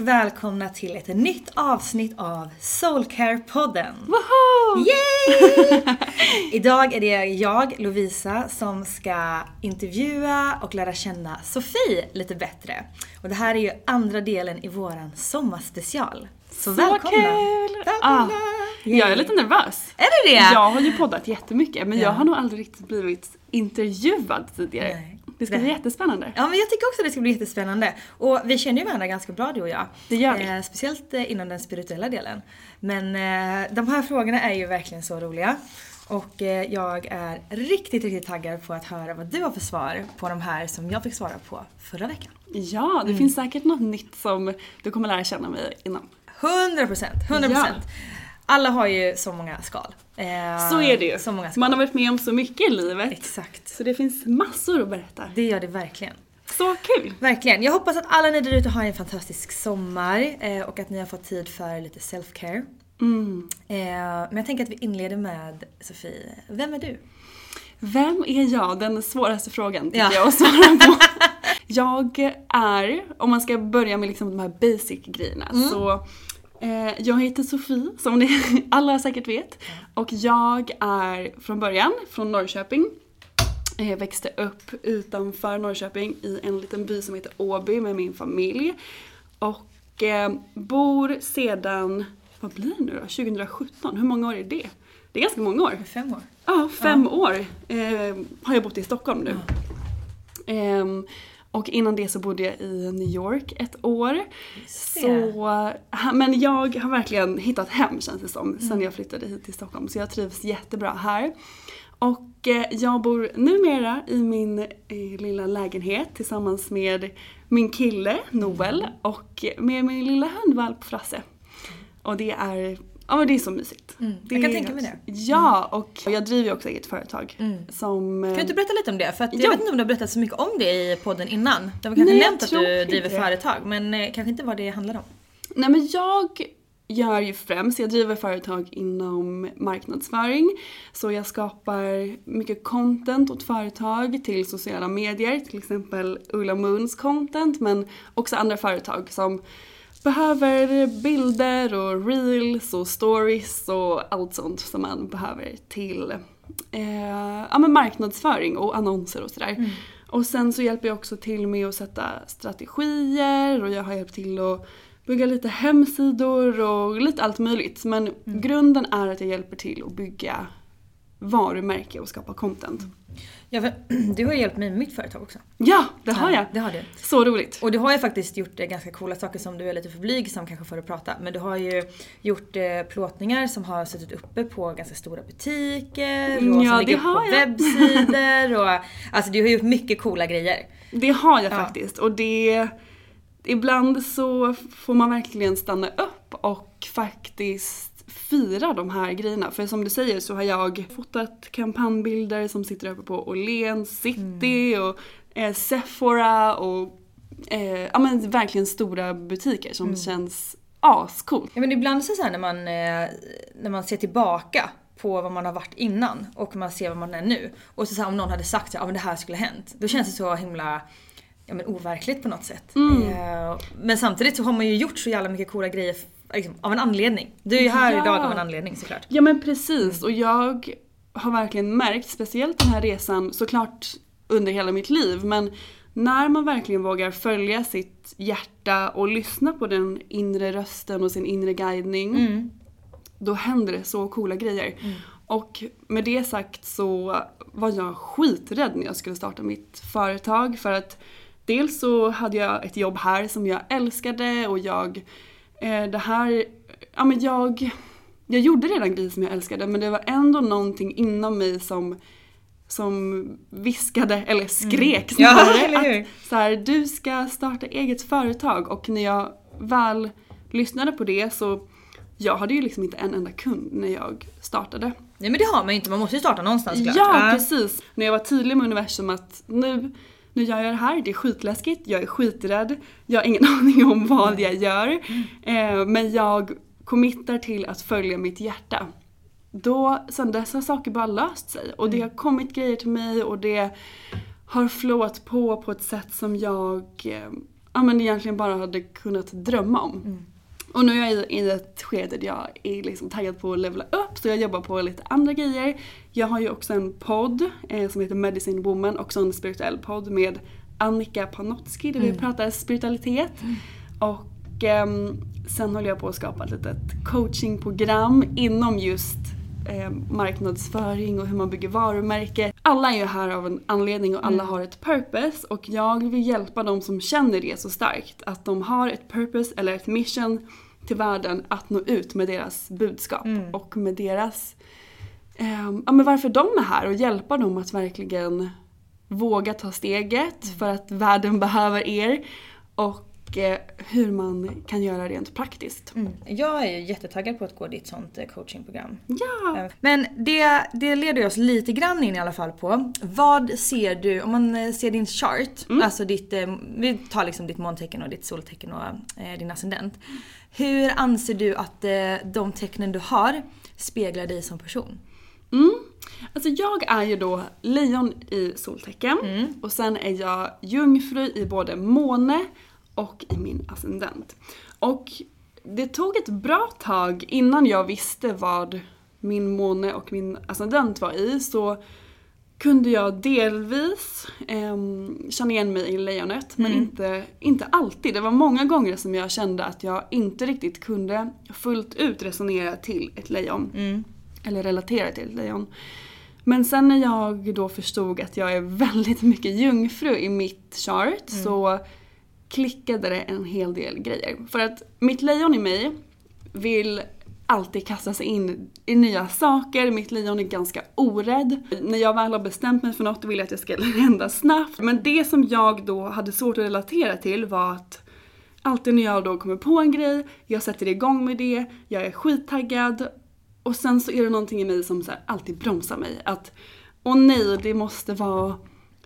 Och välkomna till ett nytt avsnitt av Soulcare-podden. Woho! Yay! Idag är det jag, Lovisa, som ska intervjua och lära känna Sofie lite bättre. Och det här är ju andra delen i våran sommarspecial. Så, Så välkomna! kul! Välkomna! Ah, jag är lite nervös. Är det det? Jag har ju poddat jättemycket men Ja. jag har nog aldrig riktigt blivit intervjuad tidigare. Nej. Det ska bli Det- jättespännande. Ja men jag tycker också det ska bli jättespännande. Och vi känner ju varandra ganska bra du och jag. Det gör vi. Eh, speciellt eh, inom den spirituella delen. Men eh, de här frågorna är ju verkligen så roliga. Och eh, jag är riktigt, riktigt taggad på att höra vad du har för svar på de här som jag fick svara på förra veckan. Ja, Mm. det finns säkert något nytt som du kommer lära känna mig innan. 100 procent! 100 procent! Alla har ju så många skal. Eh, Så är det ju. Så många skal. Man har varit med om så mycket i livet. Exakt. Så det finns massor att berätta. Det gör det verkligen. Så kul! Verkligen. Jag hoppas att alla ni där ute har en fantastisk sommar eh, och att ni har fått tid för lite self-care. Mm. Eh, men jag tänker att vi inleder med Sofie. Vem är du? Vem är jag? Den svåraste frågan tycker Ja. jag att svara på. jag är, om man ska börja med liksom de här basic grejerna, Mm. så jag heter Sofie, som ni alla säkert vet. Och jag är från början från Norrköping. Eh, växte upp utanför Norrköping i en liten by som heter Åby med min familj. Och eh, bor sedan, vad blir det nu då? 2017? Hur många år är det? Det är ganska många år. Fem år. Ja, fem år eh, har jag bott i Stockholm nu. Ehm, och innan det så bodde jag i New York ett år. Så, men jag har verkligen hittat hem känns det som sen jag flyttade hit till Stockholm. Så jag trivs jättebra här. Och eh, jag bor numera i min eh, lilla lägenhet tillsammans med min kille Noel och med min lilla hundvalp Frasse. Och det är, ja men det är så mysigt. Mm, Det jag kan tänka mig det. Ja, och jag driver ju också eget företag. Som... Kan du inte berätta lite om det? För att jag Ja. vet inte om du har berättat så mycket om det i podden innan. Du har kanske Nej, nämnt att du driver det. företag men eh, kanske inte vad det handlar om. Nej men jag gör ju främst, jag driver företag inom marknadsföring. Så jag skapar mycket content åt företag till sociala medier, till exempel Ulla Moons content men också andra företag som behöver bilder och reels och stories och allt sånt som man behöver till eh, ja, men marknadsföring och annonser och sådär. Mm. Och sen så hjälper jag också till med att sätta strategier och jag har hjälpt till att bygga lite hemsidor och lite allt möjligt. Men mm. grunden är att jag hjälper till att bygga varumärke och skapa content. Ja, för du har hjälpt mig med mitt företag också. Ja, det har jag. det har du. Så roligt. Och du har ju faktiskt gjort ganska coola saker som du är lite för blygsam kanske för att prata. Men du har ju gjort eh, plåtningar som har suttit uppe på ganska stora butiker och mm, ja, som ligger på jag. webbsidor. Och, alltså du har gjort mycket coola grejer. Det har jag ja. faktiskt. Och det... Ibland så får man verkligen stanna upp och faktiskt fira de här grejerna. För som du säger så har jag fotat kampanjbilder som sitter uppe på Åhléns city mm. och eh, Sephora och eh, ja men verkligen stora butiker som mm. känns ascoolt. Ja men ibland så, så här när man, eh, när man ser tillbaka på vad man har varit innan och man ser vad man är nu. Och så, så här, om någon hade sagt att ja, det här skulle ha hänt. Då känns det så himla ja, men overkligt på något sätt. Mm. Eh, men samtidigt så har man ju gjort så jävla mycket coola grejer liksom, av en anledning. Du är ju här ja. idag av en anledning såklart. Ja men precis och jag har verkligen märkt, speciellt den här resan, såklart under hela mitt liv, men när man verkligen vågar följa sitt hjärta och lyssna på den inre rösten och sin inre guidning, mm. då händer det så coola grejer. Mm. Och med det sagt så var jag skiträdd när jag skulle starta mitt företag för att dels så hade jag ett jobb här som jag älskade och jag det här, ja men jag, jag gjorde redan grejer som jag älskade men det var ändå någonting inom mig som som viskade, eller skrek mm. snarare, ja, att så här, du ska starta eget företag och när jag väl lyssnade på det så jag hade ju liksom inte en enda kund när jag startade. Nej men det har man ju inte, man måste ju starta någonstans klart. Ja precis! När jag var tydlig med universum att nu nu gör jag det här, det är skitläskigt, jag är skiträdd, jag har ingen aning om vad jag gör. Eh, men jag committar till att följa mitt hjärta. Då, sen dess har saker bara löst sig och det har kommit grejer till mig och det har flowat på på ett sätt som jag eh, ja, men egentligen bara hade kunnat drömma om. Mm. Och nu är jag i ett skede där jag är liksom taggad på att levela upp så jag jobbar på lite andra grejer. Jag har ju också en podd eh, som heter Medicine Woman, också en spirituell podd med Annika Panotski där mm. vi pratar spiritualitet. Mm. Och eh, sen håller jag på att skapa ett litet coachingprogram inom just eh, marknadsföring och hur man bygger varumärke. Alla är ju här av en anledning och alla mm. har ett purpose och jag vill hjälpa de som känner det så starkt. Att de har ett purpose eller ett mission till världen att nå ut med deras budskap mm. och med deras eh, ja men varför de är här och hjälpa dem att verkligen våga ta steget mm. för att världen behöver er. Och Eh, hur man kan göra rent praktiskt. Mm. Jag är ju jättetaggad på att gå ditt sånt eh, coachingprogram. Ja! Eh, men det, det leder oss lite grann in i alla fall på vad ser du, om man ser din chart, mm. alltså ditt, vi tar liksom ditt måntecken och ditt soltecken och eh, din ascendent. Hur anser du att eh, de tecknen du har speglar dig som person? Mm. Alltså jag är ju då lejon i soltecken mm. och sen är jag jungfru i både måne och i min ascendent. Och det tog ett bra tag innan jag visste vad min måne och min ascendent var i så kunde jag delvis eh, känna igen mig i lejonet men mm. inte, inte alltid. Det var många gånger som jag kände att jag inte riktigt kunde fullt ut resonera till ett lejon. Mm. Eller relatera till ett lejon. Men sen när jag då förstod att jag är väldigt mycket jungfru i mitt chart mm. så klickade det en hel del grejer. För att mitt lejon i mig vill alltid kasta sig in i nya saker, mitt lejon är ganska orädd. När jag väl har bestämt mig för något vill jag att det ska hända snabbt. Men det som jag då hade svårt att relatera till var att alltid när jag då kommer på en grej, jag sätter igång med det, jag är skittaggad och sen så är det någonting i mig som så alltid bromsar mig. Att åh nej, det måste vara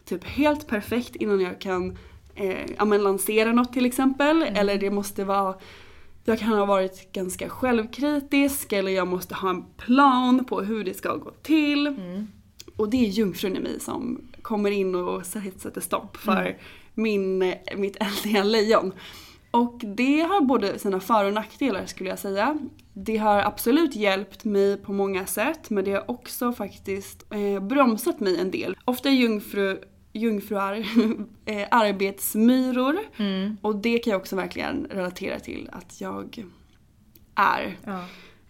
typ helt perfekt innan jag kan eh, ja, men lansera något till exempel. Mm. Eller det måste vara jag kan ha varit ganska självkritisk eller jag måste ha en plan på hur det ska gå till. Mm. Och det är jungfrun i mig som kommer in och sätter stopp för min, mitt eldiga lejon. Och det har både sina för och nackdelar skulle jag säga. Det har absolut hjälpt mig på många sätt men det har också faktiskt eh, bromsat mig en del. Ofta är jungfru, jungfruar eh, arbetsmyror och det kan jag också verkligen relatera till att jag är. Ja.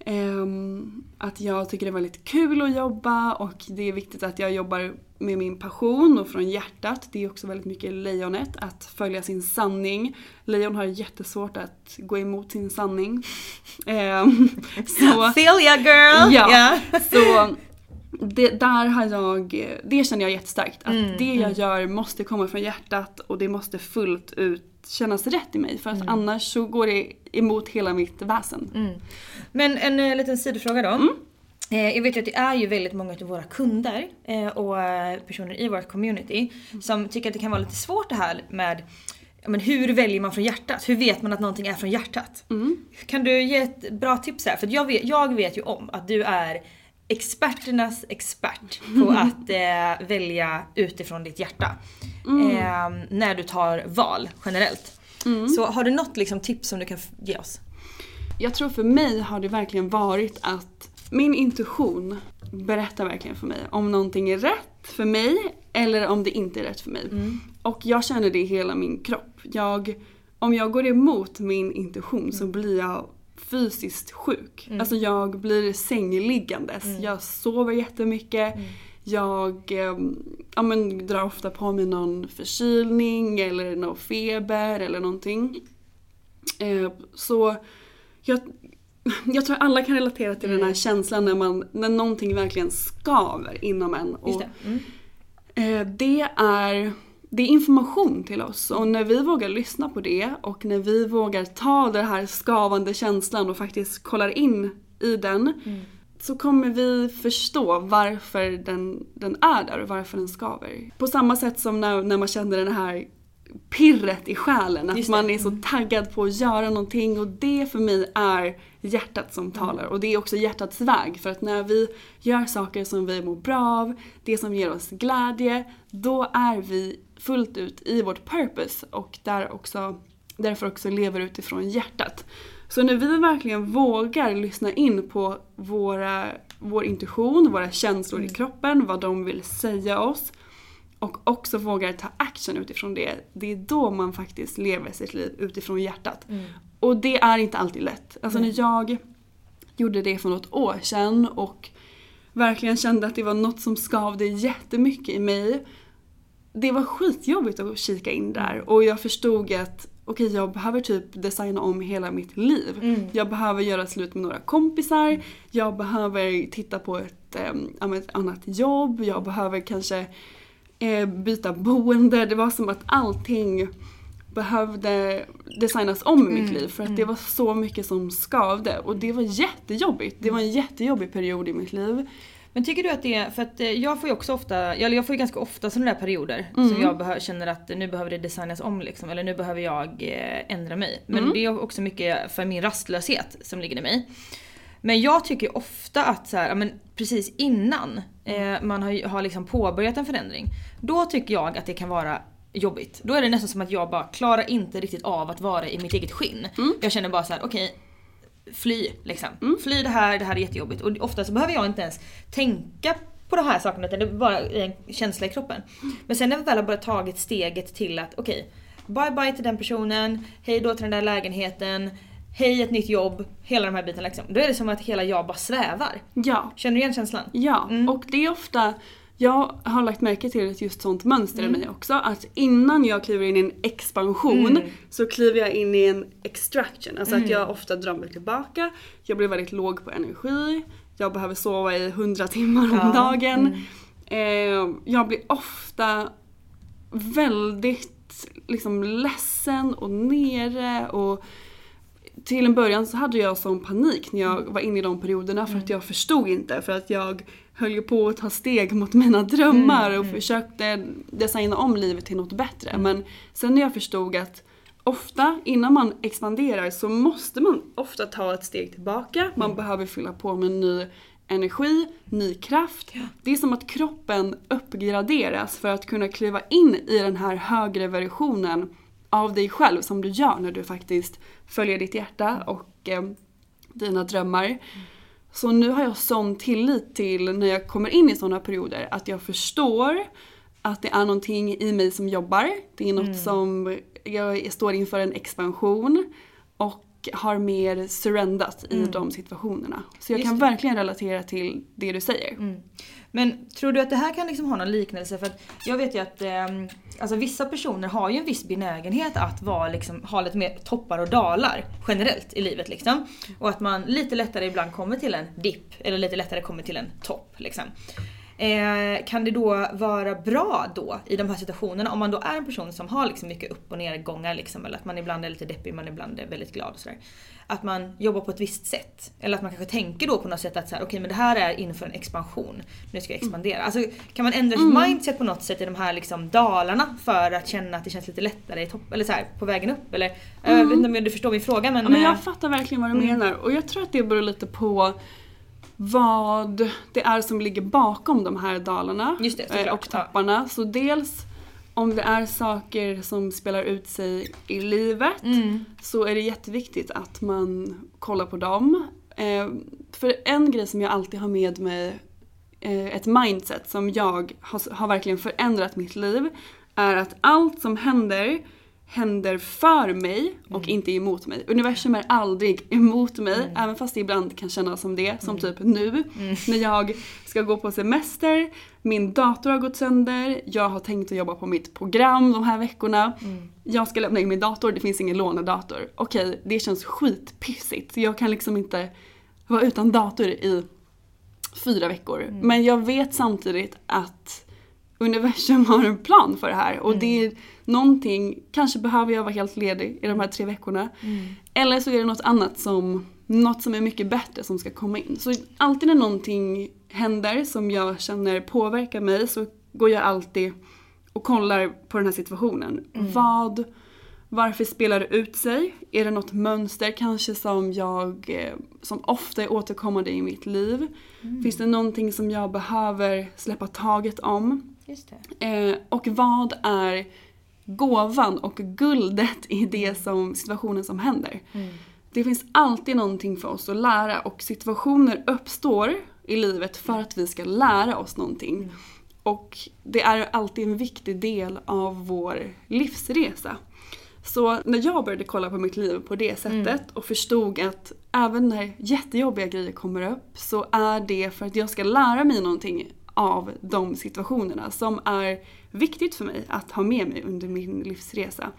Ehm, att jag tycker det är väldigt kul att jobba och det är viktigt att jag jobbar med min passion och från hjärtat. Det är också väldigt mycket lejonet, att följa sin sanning. Lejon har jättesvårt att gå emot sin sanning. Ehm, så, Feel ya girl! Ja. så det, där har jag, det känner jag jättestarkt. Att Mm, det jag gör måste komma från hjärtat och det måste fullt ut kännas rätt i mig. För att Mm. annars så går det emot hela mitt väsen. Men en eh, liten sidofråga då. Mm. Eh, jag vet ju att det är ju väldigt många av våra kunder eh, och eh, personer i vårt community som tycker att det kan vara lite svårt det här med men hur väljer man från hjärtat? Hur vet man att någonting är från hjärtat? Kan du ge ett bra tips här? För jag vet, jag vet ju om att du är experternas expert på att eh, välja utifrån ditt hjärta. Eh, när du tar val generellt. Så har du något liksom, tips som du kan ge oss? Jag tror för mig har det verkligen varit att min intuition berättar verkligen för mig om någonting är rätt för mig eller om det inte är rätt för mig. Och jag känner det i hela min kropp. Jag, om jag går emot min intuition så blir jag fysiskt sjuk. Alltså jag blir sängliggandes. Jag sover jättemycket. Jag eh, ja, men, drar ofta på mig någon förkylning eller någon feber eller någonting. Eh, så jag, jag tror alla kan relatera till den här känslan när, man, när någonting verkligen skaver inom en. Och, Just det. Mm. Eh, det, är, det är information till oss. Och när vi vågar lyssna på det och när vi vågar ta den här skavande känslan och faktiskt kollar in i den så kommer vi förstå varför den, den är där och varför den skaver. På samma sätt som när, när man känner den här pirret i själen, att man är så taggad på att göra någonting. Och det för mig är hjärtat som talar. Och det är också hjärtats väg. För att när vi gör saker som vi mår bra av, det som ger oss glädje, då är vi fullt ut i vårt purpose och där också, därför också lever utifrån hjärtat. Så när vi verkligen vågar lyssna in på våra, vår intuition, våra känslor i kroppen, vad de vill säga oss och också vågar ta action utifrån det, det är då man faktiskt lever sitt liv utifrån hjärtat. Och det är inte alltid lätt. Alltså när jag gjorde det för något år sedan och verkligen kände att det var något som skavde jättemycket i mig. Det var skitjobbigt att kika in där och jag förstod att okej jag behöver typ designa om hela mitt liv. Jag behöver göra slut med några kompisar, jag behöver titta på ett, men ett annat jobb, jag behöver kanske eh, byta boende. Det var som att allting behövde designas om i mitt liv för att det var så mycket som skavde och det var jättejobbigt. Det var en jättejobbig period i mitt liv. Men tycker du att det är, för att eh, jag får ju också ofta, eller jag får ju ganska ofta sådana där perioder som jag behö, känner att nu behöver det designas om liksom, eller nu behöver jag eh, ändra mig. Men det är också mycket för min rastlöshet som ligger i mig. Men jag tycker ofta att så här, men precis innan eh, man har, har liksom påbörjat en förändring, då tycker jag att det kan vara jobbigt. Då är det nästan som att jag bara klarar inte riktigt av att vara i mitt eget skinn. Jag känner bara så här: okej fly liksom. Fly det här, det här är jättejobbigt. Och ofta så behöver jag inte ens tänka på de här sakerna utan det är bara en känsla i kroppen. Men sen när vi väl har bara tagit steget till att okej, bye bye till den personen, hej då till den där lägenheten, hej ett nytt jobb, hela de här bitarna liksom. Då är det som att hela jag bara svävar. Ja, Känner du igen känslan? Ja, och det är ofta jag har lagt märke till ett just sånt mönster i mig också. Att innan jag kliver in i en expansion så kliver jag in i en extraction. Alltså att jag ofta drar mig tillbaka. Jag blir väldigt låg på energi. Jag behöver sova i 100 timmar om Ja, dagen. Eh, jag blir ofta väldigt liksom ledsen och nere och till en början så hade jag sån panik när jag var inne i de perioderna för att jag förstod inte. För att jag höll ju på att ta steg mot mina drömmar och försökte designa om livet till något bättre. Men sen när jag förstod att ofta innan man expanderar så måste man ofta ta ett steg tillbaka. Man behöver fylla på med ny energi, ny kraft. Det är som att kroppen uppgraderas för att kunna kliva in i den här högre versionen av dig själv som du gör när du faktiskt följer ditt hjärta och eh, dina drömmar. Så nu har jag sån tillit till när jag kommer in i sådana perioder att jag förstår att det är någonting i mig som jobbar. Det är något som, jag står inför en expansion och har mer surrendat i de situationerna. Så jag Just kan det. verkligen relatera till det du säger. Men tror du att det här kan liksom ha någon liknelse? För jag vet ju att ehm, alltså vissa personer har ju en viss benägenhet att vara liksom, ha lite mer toppar och dalar generellt i livet. Liksom. Och att man lite lättare ibland kommer till en dipp eller lite lättare kommer till en topp. Liksom. Eh, kan det då vara bra då i de här situationerna om man då är en person som har liksom mycket upp och nedgångar liksom, eller att man ibland är lite deppig, man ibland är väldigt glad och sådär. Att man jobbar på ett visst sätt. Eller att man kanske tänker då på något sätt att så här, okej men det här är inför en expansion. Nu ska jag expandera. Alltså kan man ändra sitt mindset på något sätt i de här liksom dalarna för att känna att det känns lite lättare i topp, eller så här, på vägen upp? Eller, Jag vet inte om du förstår min fråga men... Ja, men eh, jag fattar verkligen vad du menar och jag tror att det beror lite på vad det är som ligger bakom de här dalarna det, eh, och topparna. Så dels om det är saker som spelar ut sig i livet Mm. så är det jätteviktigt att man kollar på dem. Eh, för en grej som jag alltid har med mig, eh, ett mindset som jag har, har verkligen förändrat mitt liv, är att allt som händer händer för mig och inte emot mig. Universum är aldrig emot mig, även fast det ibland kan kännas som det, som typ nu. När jag ska gå på semester, min dator har gått sönder, jag har tänkt att jobba på mitt program de här veckorna. Jag ska lämna in min dator, det finns ingen lånedator. Okej, det känns skitpissigt. Jag kan liksom inte vara utan dator i fyra veckor. Men jag vet samtidigt att universum har en plan för det här och det är någonting, kanske behöver jag vara helt ledig i de här tre veckorna. Eller så är det något annat som, något som är mycket bättre som ska komma in. Så alltid när någonting händer som jag känner påverkar mig så går jag alltid och kollar på den här situationen. Vad, varför spelar det ut sig? Är det något mönster kanske som jag, eh, som ofta är återkommande i mitt liv? Finns det någonting som jag behöver släppa taget om? Just. Eh, och vad är gåvan och guldet i det som, situationen som händer? Det finns alltid någonting för oss att lära och situationer uppstår i livet för att vi ska lära oss någonting. Och det är alltid en viktig del av vår livsresa. Så när jag började kolla på mitt liv på det sättet och förstod att även när jättejobbiga grejer kommer upp så är det för att jag ska lära mig någonting av de situationerna som är viktigt för mig att ha med mig under min livsresa.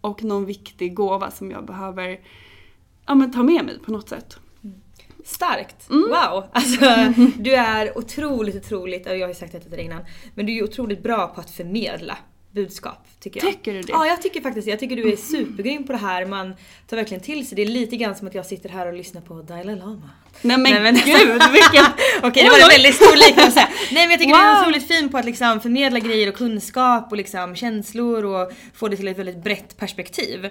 Och någon viktig gåva som jag behöver ja, men ta med mig på något sätt. Starkt! Mm. Wow! Alltså, du är otroligt, otroligt, jag har ju sagt det till dig innan, men du är otroligt bra på att förmedla budskap tycker jag. Tycker du det? Ja, jag tycker faktiskt det. Jag tycker du är supergrym på det här. Man tar verkligen till sig. Det är lite grann som att jag sitter här och lyssnar på Dalai Lama. Nej men, Nej, men- gud vilken... Okej, det var en väldigt stor liknelse. Nej men jag tycker du är Wow. otroligt fin på att liksom förmedla grejer och kunskap och liksom känslor och få det till ett väldigt brett perspektiv.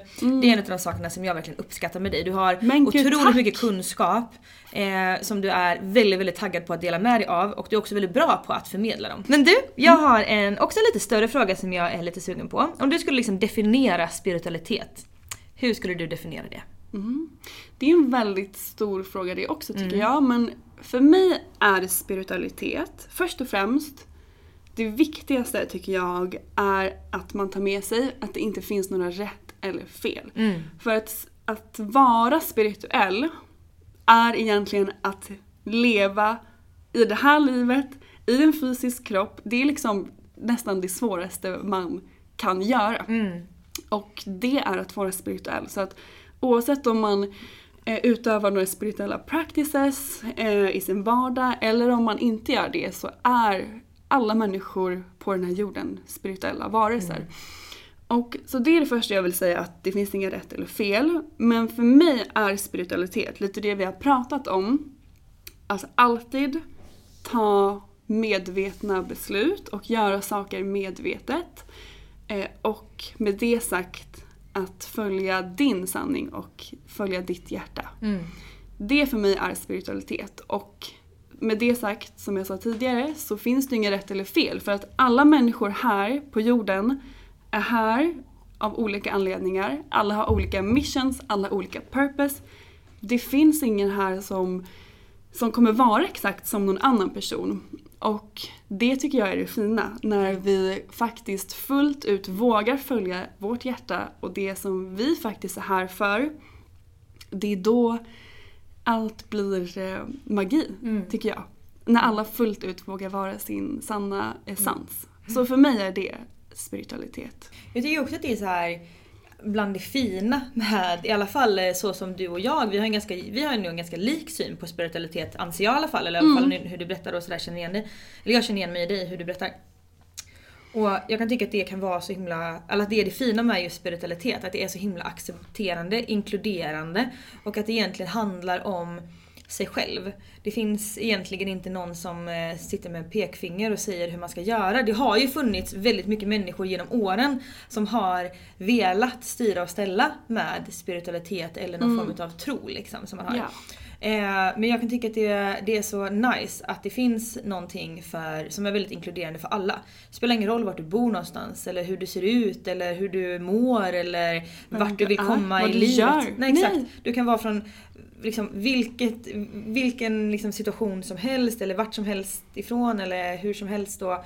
Det är en av de sakerna som jag verkligen uppskattar med dig. Du har Men gud, otroligt tack. mycket kunskap eh, som du är väldigt, väldigt taggad på att dela med dig av och du är också väldigt bra på att förmedla dem. Men du, jag har en också en lite större fråga som jag är lite sugen på. Om du skulle liksom definiera spiritualitet, hur skulle du definiera det? Det är en väldigt stor fråga det också tycker Mm. jag. Men för mig är spiritualitet först och främst det viktigaste tycker jag är att man tar med sig att det inte finns några rätt eller fel. Mm. För att, att vara spirituell är egentligen att leva i det här livet, i en fysisk kropp. Det är liksom nästan det svåraste man kan göra. Och det är att vara spirituell. Så att oavsett om man utövar några spirituella practices eh, i sin vardag eller om man inte gör det så är alla människor på den här jorden spirituella varelser. Och så det är det första jag vill säga att det finns inga rätt eller fel. Men för mig är spiritualitet lite det vi har pratat om. Alltså alltid ta medvetna beslut och göra saker medvetet. Eh, och med det sagt att följa din sanning och följa ditt hjärta. Mm. Det för mig är spiritualitet och med det sagt, som jag sa tidigare, så finns det inget rätt eller fel. För att alla människor här på jorden är här av olika anledningar. Alla har olika missions, alla har olika purpose. Det finns ingen här som, som kommer vara exakt som någon annan person. Och det tycker jag är det fina, när vi faktiskt fullt ut vågar följa vårt hjärta och det som vi faktiskt är här för. Det är då allt blir eh, magi, tycker jag. När alla fullt ut vågar vara sin sanna essens. Så för mig är det spiritualitet. Jag tycker också att det är så här bland det fina med, i alla fall eh, så som du och jag, vi har en ganska, vi har nog en ganska lik syn på spiritualitet anser jag i alla fall. Eller i alla fall hur du berättar och sådär känner igen dig. Eller jag känner igen mig i dig hur du berättar. Och jag kan tycka att det kan vara så himla, eller att det är det fina med just spiritualitet, att det är så himla accepterande, inkluderande och att det egentligen handlar om sig själv. Det finns egentligen inte någon som eh, sitter med pekfinger och säger hur man ska göra. Det har ju funnits väldigt mycket människor genom åren som har velat styra och ställa med spiritualitet eller någon form av tro liksom som man har. Ja. Eh, men jag kan tycka att det, det är så nice att det finns någonting för, som är väldigt inkluderande för alla. Det spelar ingen roll vart du bor någonstans eller hur du ser ut eller hur du mår eller vart du vill är, komma vad i livet. gör. Nej, exakt. Nej. Du kan vara från liksom, vilket, vilken liksom, situation som helst eller vart som helst ifrån eller hur som helst. Då.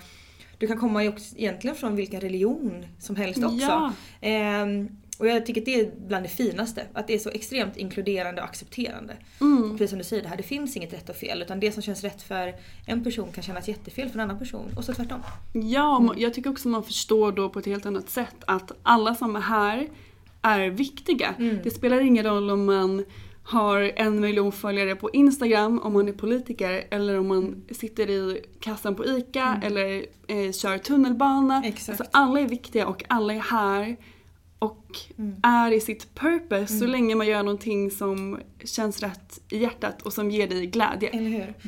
Du kan komma också, egentligen från vilken religion som helst också. Ja. Ehm, och jag tycker att det är bland det finaste. Att det är så extremt inkluderande och accepterande. Mm. Precis som du säger, det här, det finns inget rätt och fel. Utan det som känns rätt för en person kan kännas jättefel för en annan person. Och så tvärtom. Ja, mm. jag tycker också man förstår då på ett helt annat sätt att alla som är här är viktiga. Det spelar ingen roll om man har en miljon följare på Instagram om man är politiker eller om man sitter i kassan på ICA eller eh, kör tunnelbana. Exakt. Alltså, alla är viktiga och alla är här och är i sitt purpose så länge man gör någonting som känns rätt i hjärtat och som ger dig glädje.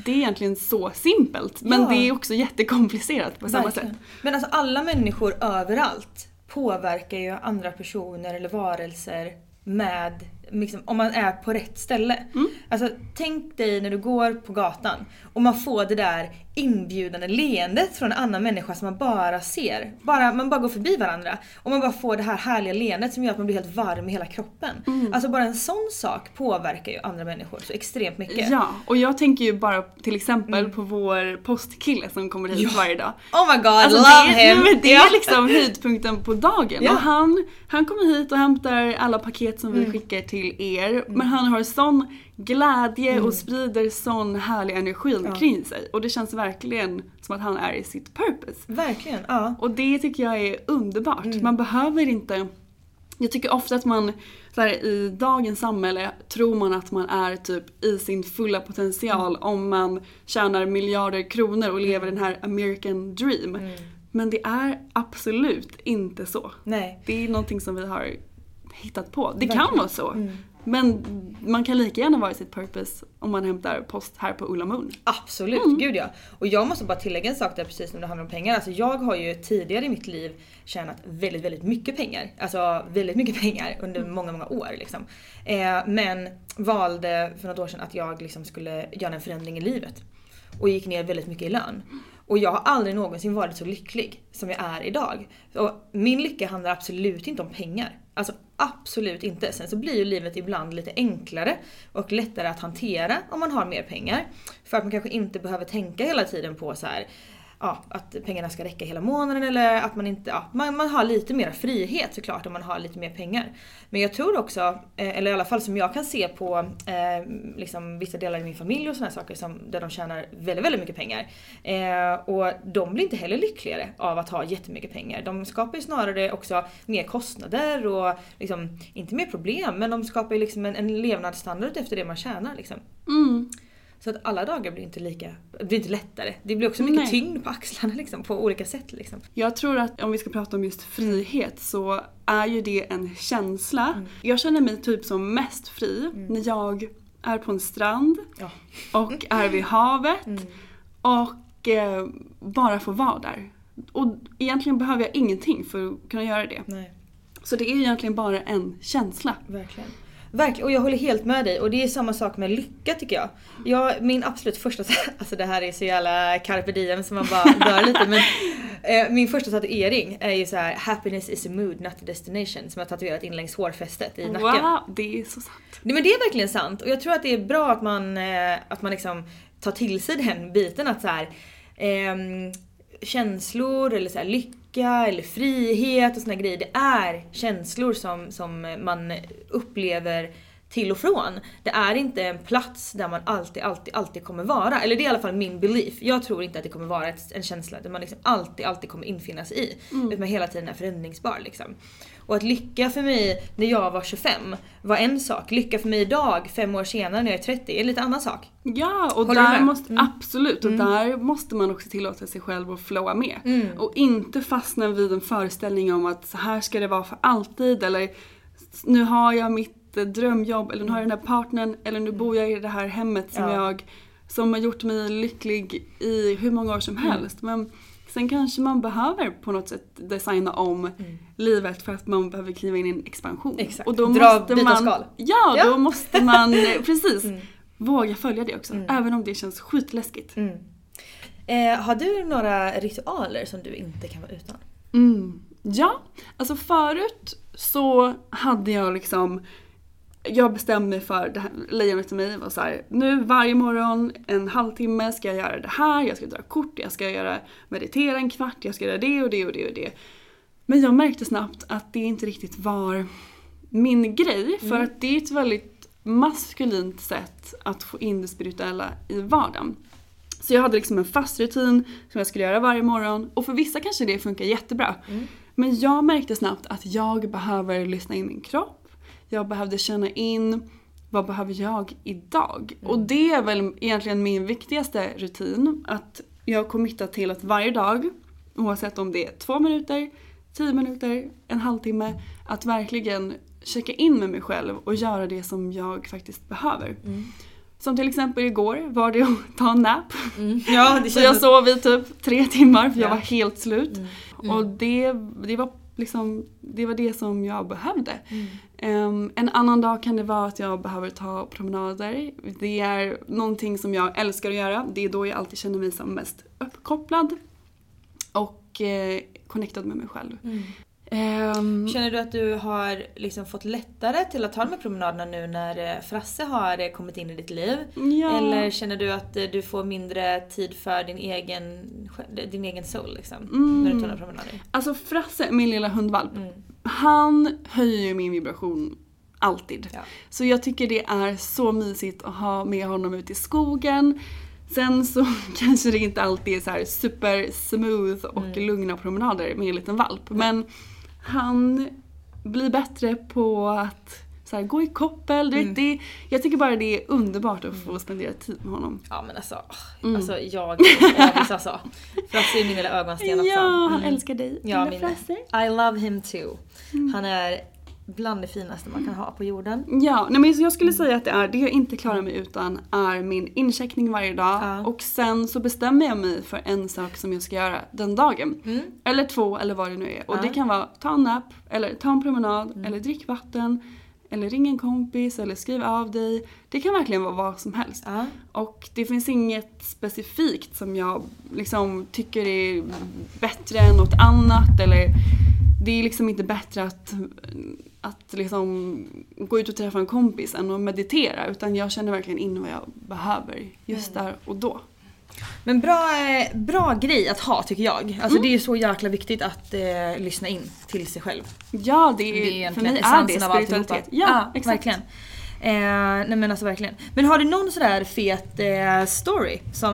Det är egentligen så simpelt men Ja. det är också jättekomplicerat på samma Verkligen. sätt. Men alltså alla människor överallt påverkar ju andra personer eller varelser med liksom, om man är på rätt ställe. Alltså tänk dig när du går på gatan och man får det där inbjudande leendet från en annan människa som man bara ser. Bara, man bara går förbi varandra och man bara får det här härliga leendet som gör att man blir helt varm i hela kroppen. Alltså bara en sån sak påverkar ju andra människor så extremt mycket. Ja, och jag tänker ju bara till exempel på vår postkille som kommer hit varje dag. Oh my god, Alltså love det, är- him! men det Ja. är liksom höjdpunkten på dagen. Ja. Och han, han kommer hit och hämtar alla paket som Mm. vi skickar till er. Men han har sån glädje och sprider sån härlig energi kring sig. Och det känns verkligen som att han är i sitt purpose. Verkligen, ja. Och det tycker jag är underbart. Mm. Man behöver inte... Jag tycker ofta att man här, i dagens samhälle tror man att man är typ i sin fulla potential Mm. om man tjänar miljarder kronor och lever den här American dream. Mm. Men det är absolut inte så. Nej. Det är någonting som vi har hittat på. Det kan Verkligen. Mm. vara så. Men man kan lika gärna vara i sitt purpose om man hämtar post här på Ulla Moon. Absolut, Mm. gud ja. Och jag måste bara tillägga en sak där precis när det handlar om pengar. Alltså jag har ju tidigare i mitt liv tjänat väldigt, väldigt mycket pengar. Alltså väldigt mycket pengar under Mm. många, många år liksom. Eh, men valde för något år sedan att jag liksom skulle göra en förändring i livet. Och gick ner väldigt mycket i lön. Och jag har aldrig någonsin varit så lycklig som jag är idag. Och min lycka handlar absolut inte om pengar. Alltså absolut inte. Sen så blir ju livet ibland lite enklare och lättare att hantera om man har mer pengar. För att man kanske inte behöver tänka hela tiden på så här. Ja, att pengarna ska räcka hela månaden eller att man inte, ja, man, man har lite mer frihet såklart om man har lite mer pengar. Men jag tror också, eh, eller i alla fall som jag kan se på eh, liksom vissa delar i min familj och sådana saker som, där de tjänar väldigt, väldigt mycket pengar. Eh, och de blir inte heller lyckligare av att ha jättemycket pengar. De skapar ju snarare också mer kostnader och liksom, inte mer problem men de skapar ju liksom en, en levnadsstandard efter det man tjänar. Liksom. Mm. Så att alla dagar blir inte lika, blir inte lättare. Det blir också mycket Nej. tyngd på axlarna liksom, på olika sätt. Liksom. Jag tror att om vi ska prata om just frihet så är ju det en känsla. Mm. Jag känner mig typ som mest fri när jag är på en strand Ja. och är vid havet Mm. och eh, bara får vara där. Och egentligen behöver jag ingenting för att kunna göra det. Nej. Så det är egentligen bara en känsla. Verkligen. Verkligen, och jag håller helt med dig. Och det är samma sak med lycka tycker jag. jag min absolut första, alltså det här är så jävla carpe diem som man bara dör lite men eh, Min första tatuering är ju så här: happiness is a mood not a destination som jag tatuerat in längs hårfästet i nacken. Wow, det är så sant. Nej men det är verkligen sant och jag tror att det är bra att man, eh, att man liksom tar till sig den biten att så här, ehm, känslor eller så här, lycka eller frihet och såna grejer. Det är känslor som, som man upplever till och från. Det är inte en plats där man alltid, alltid, alltid kommer vara. Eller det är i alla fall min belief. Jag tror inte att det kommer vara ett, en känsla där man liksom alltid, alltid kommer infinna sig i. Mm. Utan man hela tiden är förändringsbar liksom. Och att lycka för mig när jag var 25 var en sak. Lycka för mig idag, fem år senare när jag är 30, är en lite annan sak. Ja, och Håller där måste, mm. absolut. Och mm. där måste man också tillåta sig själv att flowa med. Mm. Och inte fastna vid en föreställning om att så här ska det vara för alltid eller nu har jag mitt drömjobb eller nu har jag den här partnern eller nu bor jag i det här hemmet som ja. jag som har gjort mig lycklig i hur många år som mm. helst. Men Sen kanske man behöver på något sätt designa om mm. livet för att man behöver kliva in i en expansion. Exakt. Och då Dra måste man, skal. Ja, ja, då måste man precis mm. våga följa det också. Mm. Även om det känns skitläskigt. Mm. Eh, har du några ritualer som du inte kan vara utan? Mm. Ja, alltså förut så hade jag liksom jag bestämde mig för, det här, lejonet till mig var så här, nu varje morgon en halvtimme ska jag göra det här, jag ska dra kort, jag ska göra, meditera en kvart, jag ska göra det och det och det och det. Men jag märkte snabbt att det inte riktigt var min grej för mm. att det är ett väldigt maskulint sätt att få in det spirituella i vardagen. Så jag hade liksom en fast rutin som jag skulle göra varje morgon och för vissa kanske det funkar jättebra. Mm. Men jag märkte snabbt att jag behöver lyssna in min kropp jag behövde känna in vad behöver jag idag? Mm. Och det är väl egentligen min viktigaste rutin. Att jag committar till att varje dag, oavsett om det är två minuter, tio minuter, en halvtimme, att verkligen checka in med mig själv och göra det som jag faktiskt behöver. Mm. Som till exempel igår var det att ta en nap. Mm. Ja, så jag sov i typ tre timmar för ja. jag var helt slut. Mm. Mm. Och det, det var liksom, det var det som jag behövde. Mm. Um, en annan dag kan det vara att jag behöver ta promenader. Det är någonting som jag älskar att göra. Det är då jag alltid känner mig som mest uppkopplad och eh, connectad med mig själv. Mm. Um, Känner du att du har liksom fått lättare till att ta de här promenaderna nu när eh, Frasse har eh, kommit in i ditt liv? Ja. Eller känner du att eh, du får mindre tid för din egen, din egen soul liksom? Mm. När du tar de promenader? Alltså Frasse, min lilla hundvalp, mm. han höjer ju min vibration alltid. Ja. Så jag tycker det är så mysigt att ha med honom ute i skogen. Sen så kanske det inte alltid är så super smooth och mm. lugna promenader med en liten valp. Men han blir bättre på att så här, gå i koppel. Du vet, mm. det, jag tycker bara det är underbart att få spendera tid med honom. Ja men alltså, mm. alltså jag avis alltså. Frasse är min lilla ögonsten också. Ja, han mm. älskar dig. Ja, min, I love him too. Mm. Han är bland det finaste man kan ha på jorden. Ja, nej men jag skulle säga att det är det jag inte klarar mig utan är min incheckning varje dag ja. och sen så bestämmer jag mig för en sak som jag ska göra den dagen. Mm. Eller två eller vad det nu är. Och ja. det kan vara ta en nap, eller ta en promenad, mm. eller drick vatten, eller ring en kompis, eller skriv av dig. Det kan verkligen vara vad som helst. Ja. Och det finns inget specifikt som jag liksom tycker är bättre än något annat eller det är liksom inte bättre att att liksom gå ut och träffa en kompis än att meditera utan jag känner verkligen in vad jag behöver just mm. där och då. Men bra, eh, bra grej att ha tycker jag. Alltså mm. det är så jäkla viktigt att eh, lyssna in till sig själv. Ja, det är, det är för mig är det spiritualitet. Ja, ja exakt. verkligen. Eh, nej men alltså verkligen. Men har du någon sådär fet eh, story som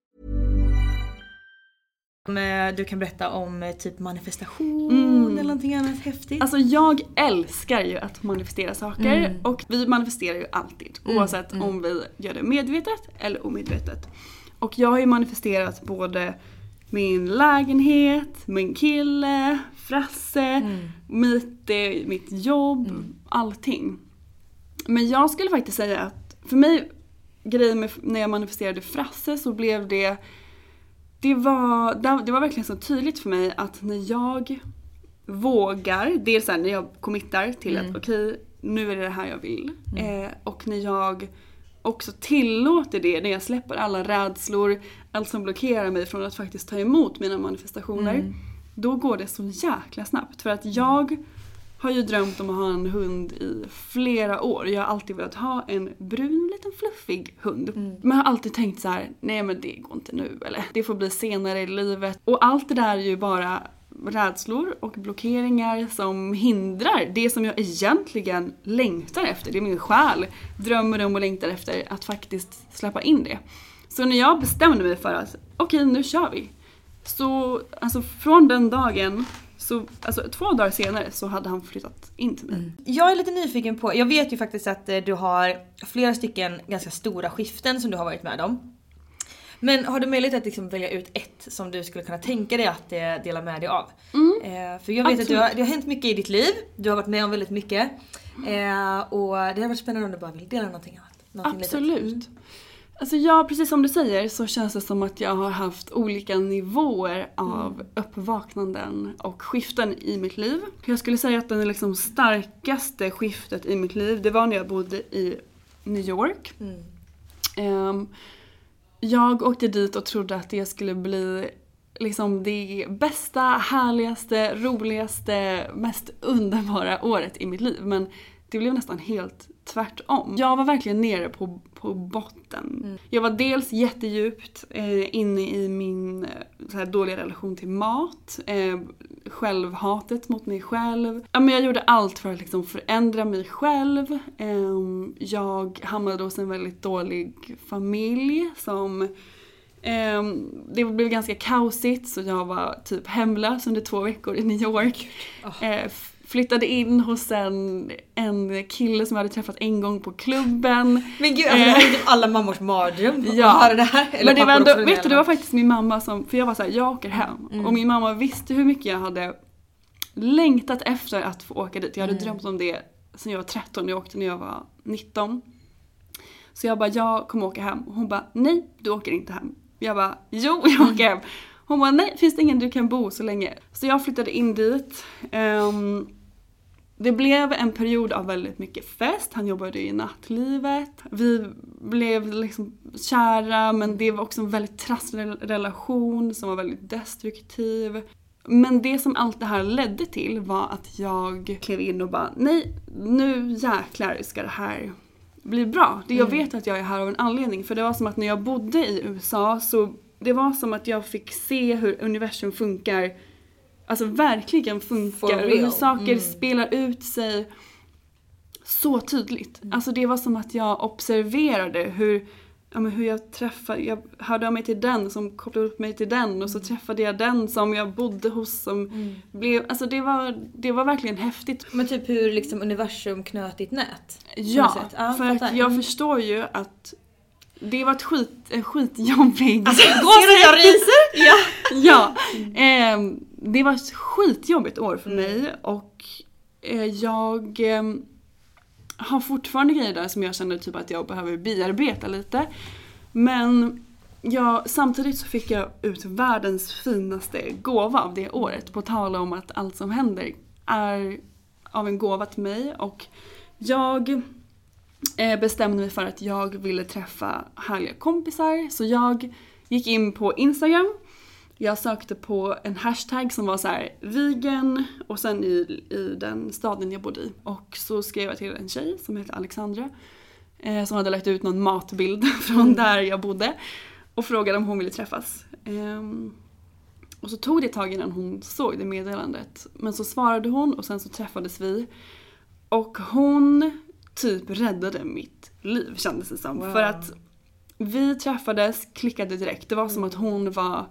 Eh, Du kan berätta om eh, typ manifestation Mm. eller någonting annat häftigt. Alltså jag älskar ju att manifestera saker Mm. och vi manifesterar ju alltid oavsett om vi gör det medvetet eller omedvetet. Och jag har ju manifesterat både min lägenhet, min kille, Frasse, mitt, eh, mitt jobb, allting. Men jag skulle faktiskt säga att för mig, grejen med när jag manifesterade Frasse så blev det det var, det var verkligen så tydligt för mig att när jag vågar, dels när jag committar till att okej, nu är det det här jag vill. Eh, och när jag också tillåter det, när jag släpper alla rädslor, allt som blockerar mig från att faktiskt ta emot mina manifestationer. Då går det så jäkla snabbt. För att jag har ju drömt om att ha en hund i flera år. Jag har alltid velat ha en brun liten fluffig hund. Men jag har alltid tänkt så här: nej men det går inte nu. Eller det får bli senare i livet. Och allt det där är ju bara rädslor och blockeringar som hindrar det som jag egentligen längtar efter. Det min själ drömmer om och längtar efter att faktiskt släppa in det. Så när jag bestämde mig för att okej nu kör vi. Så alltså från den dagen, så, alltså två dagar senare så hade han flyttat in till mig. Jag är lite nyfiken på, jag vet ju faktiskt att eh, du har flera stycken ganska stora skiften som du har varit med om. Men har du möjlighet att liksom välja ut ett som du skulle kunna tänka dig att eh, dela med dig av? Eh, för jag vet att du har, det har hänt mycket i ditt liv, du har varit med om väldigt mycket. Eh, och det har varit spännande om du bara vill dela någonting annat. Någonting litet. Alltså ja, precis som du säger så känns det som att jag har haft olika nivåer av uppvaknanden och skiften i mitt liv. Jag skulle säga att det liksom starkaste skiftet i mitt liv, det var när jag bodde i New York. Ehm, jag åkte dit och trodde att det skulle bli liksom det bästa, härligaste, roligaste, mest underbara året i mitt liv. Men det blev nästan helt tvärtom. Jag var verkligen nere på, på botten. Jag var dels jättedjupt eh, inne i min eh, så här, dåliga relation till mat, eh, självhatet mot mig själv. Ja, men jag gjorde allt för att liksom förändra mig själv. Eh, jag hamnade hos en väldigt dålig familj som Ehm, det blev ganska kaosigt så jag var typ hemlös under två veckor i New York. F- flyttade in hos en, en kille som jag hade träffat en gång på klubben. Men gud, alltså, det här är typ alla mammors mardröm Ja. att höra det här. Eller Men det var ändå, vet du, det var faktiskt min mamma som, för jag var så här, jag åker hem. Och min mamma visste hur mycket jag hade längtat efter att få åka dit. Jag hade drömt om det sen jag var 13, jag åkte när jag var 19. Så jag bara, jag kommer åka hem. Och hon bara, nej du åker inte hem. Jag bara, jo jag åker hem. Hon bara, nej finns det ingen du kan bo så länge? Så jag flyttade in dit. Ehm, det blev en period av väldigt mycket fest, han jobbade i nattlivet. Vi blev liksom kära men det var också en väldigt trasslig relation som var väldigt destruktiv. Men det som allt det här ledde till var att jag klev in och bara nej, nu jäklar ska det här bli bra. Det jag Mm. vet att jag är här av en anledning för det var som att när jag bodde i USA så det var som att jag fick se hur universum funkar Alltså verkligen funkar och hur saker Mm. spelar ut sig så tydligt. Mm. Alltså det var som att jag observerade hur, ja, men hur jag träffade, jag hörde av mig till den som kopplade upp mig till den och så Mm. träffade jag den som jag bodde hos som blev, alltså det var, det var verkligen häftigt. Men typ hur liksom universum knöt ditt nät? Ja. Ja, för att jag Mm. förstår ju att det var ett skit, en skitjobbig... Alltså, du jag ryser? Ja. ja, ehm, det var ett skitjobbigt år för mig och eh, jag eh, har fortfarande grejer där som jag känner typ att jag behöver bearbeta lite. Men jag, samtidigt så fick jag ut världens finaste gåva av det året. På tal om att allt som händer är av en gåva till mig och jag eh, bestämde mig för att jag ville träffa härliga kompisar. Så jag gick in på Instagram. Jag sökte på en hashtag som var så här vegan och sen i, i den staden jag bodde i. Och så skrev jag till en tjej som heter Alexandra. Eh, som hade lagt ut någon matbild från där jag bodde. Och frågade om hon ville träffas. Ehm, och så tog det ett tag innan hon såg det meddelandet. Men så svarade hon och sen så träffades vi. Och hon typ räddade mitt liv kändes det som. Wow. För att vi träffades, klickade direkt. Det var som att hon var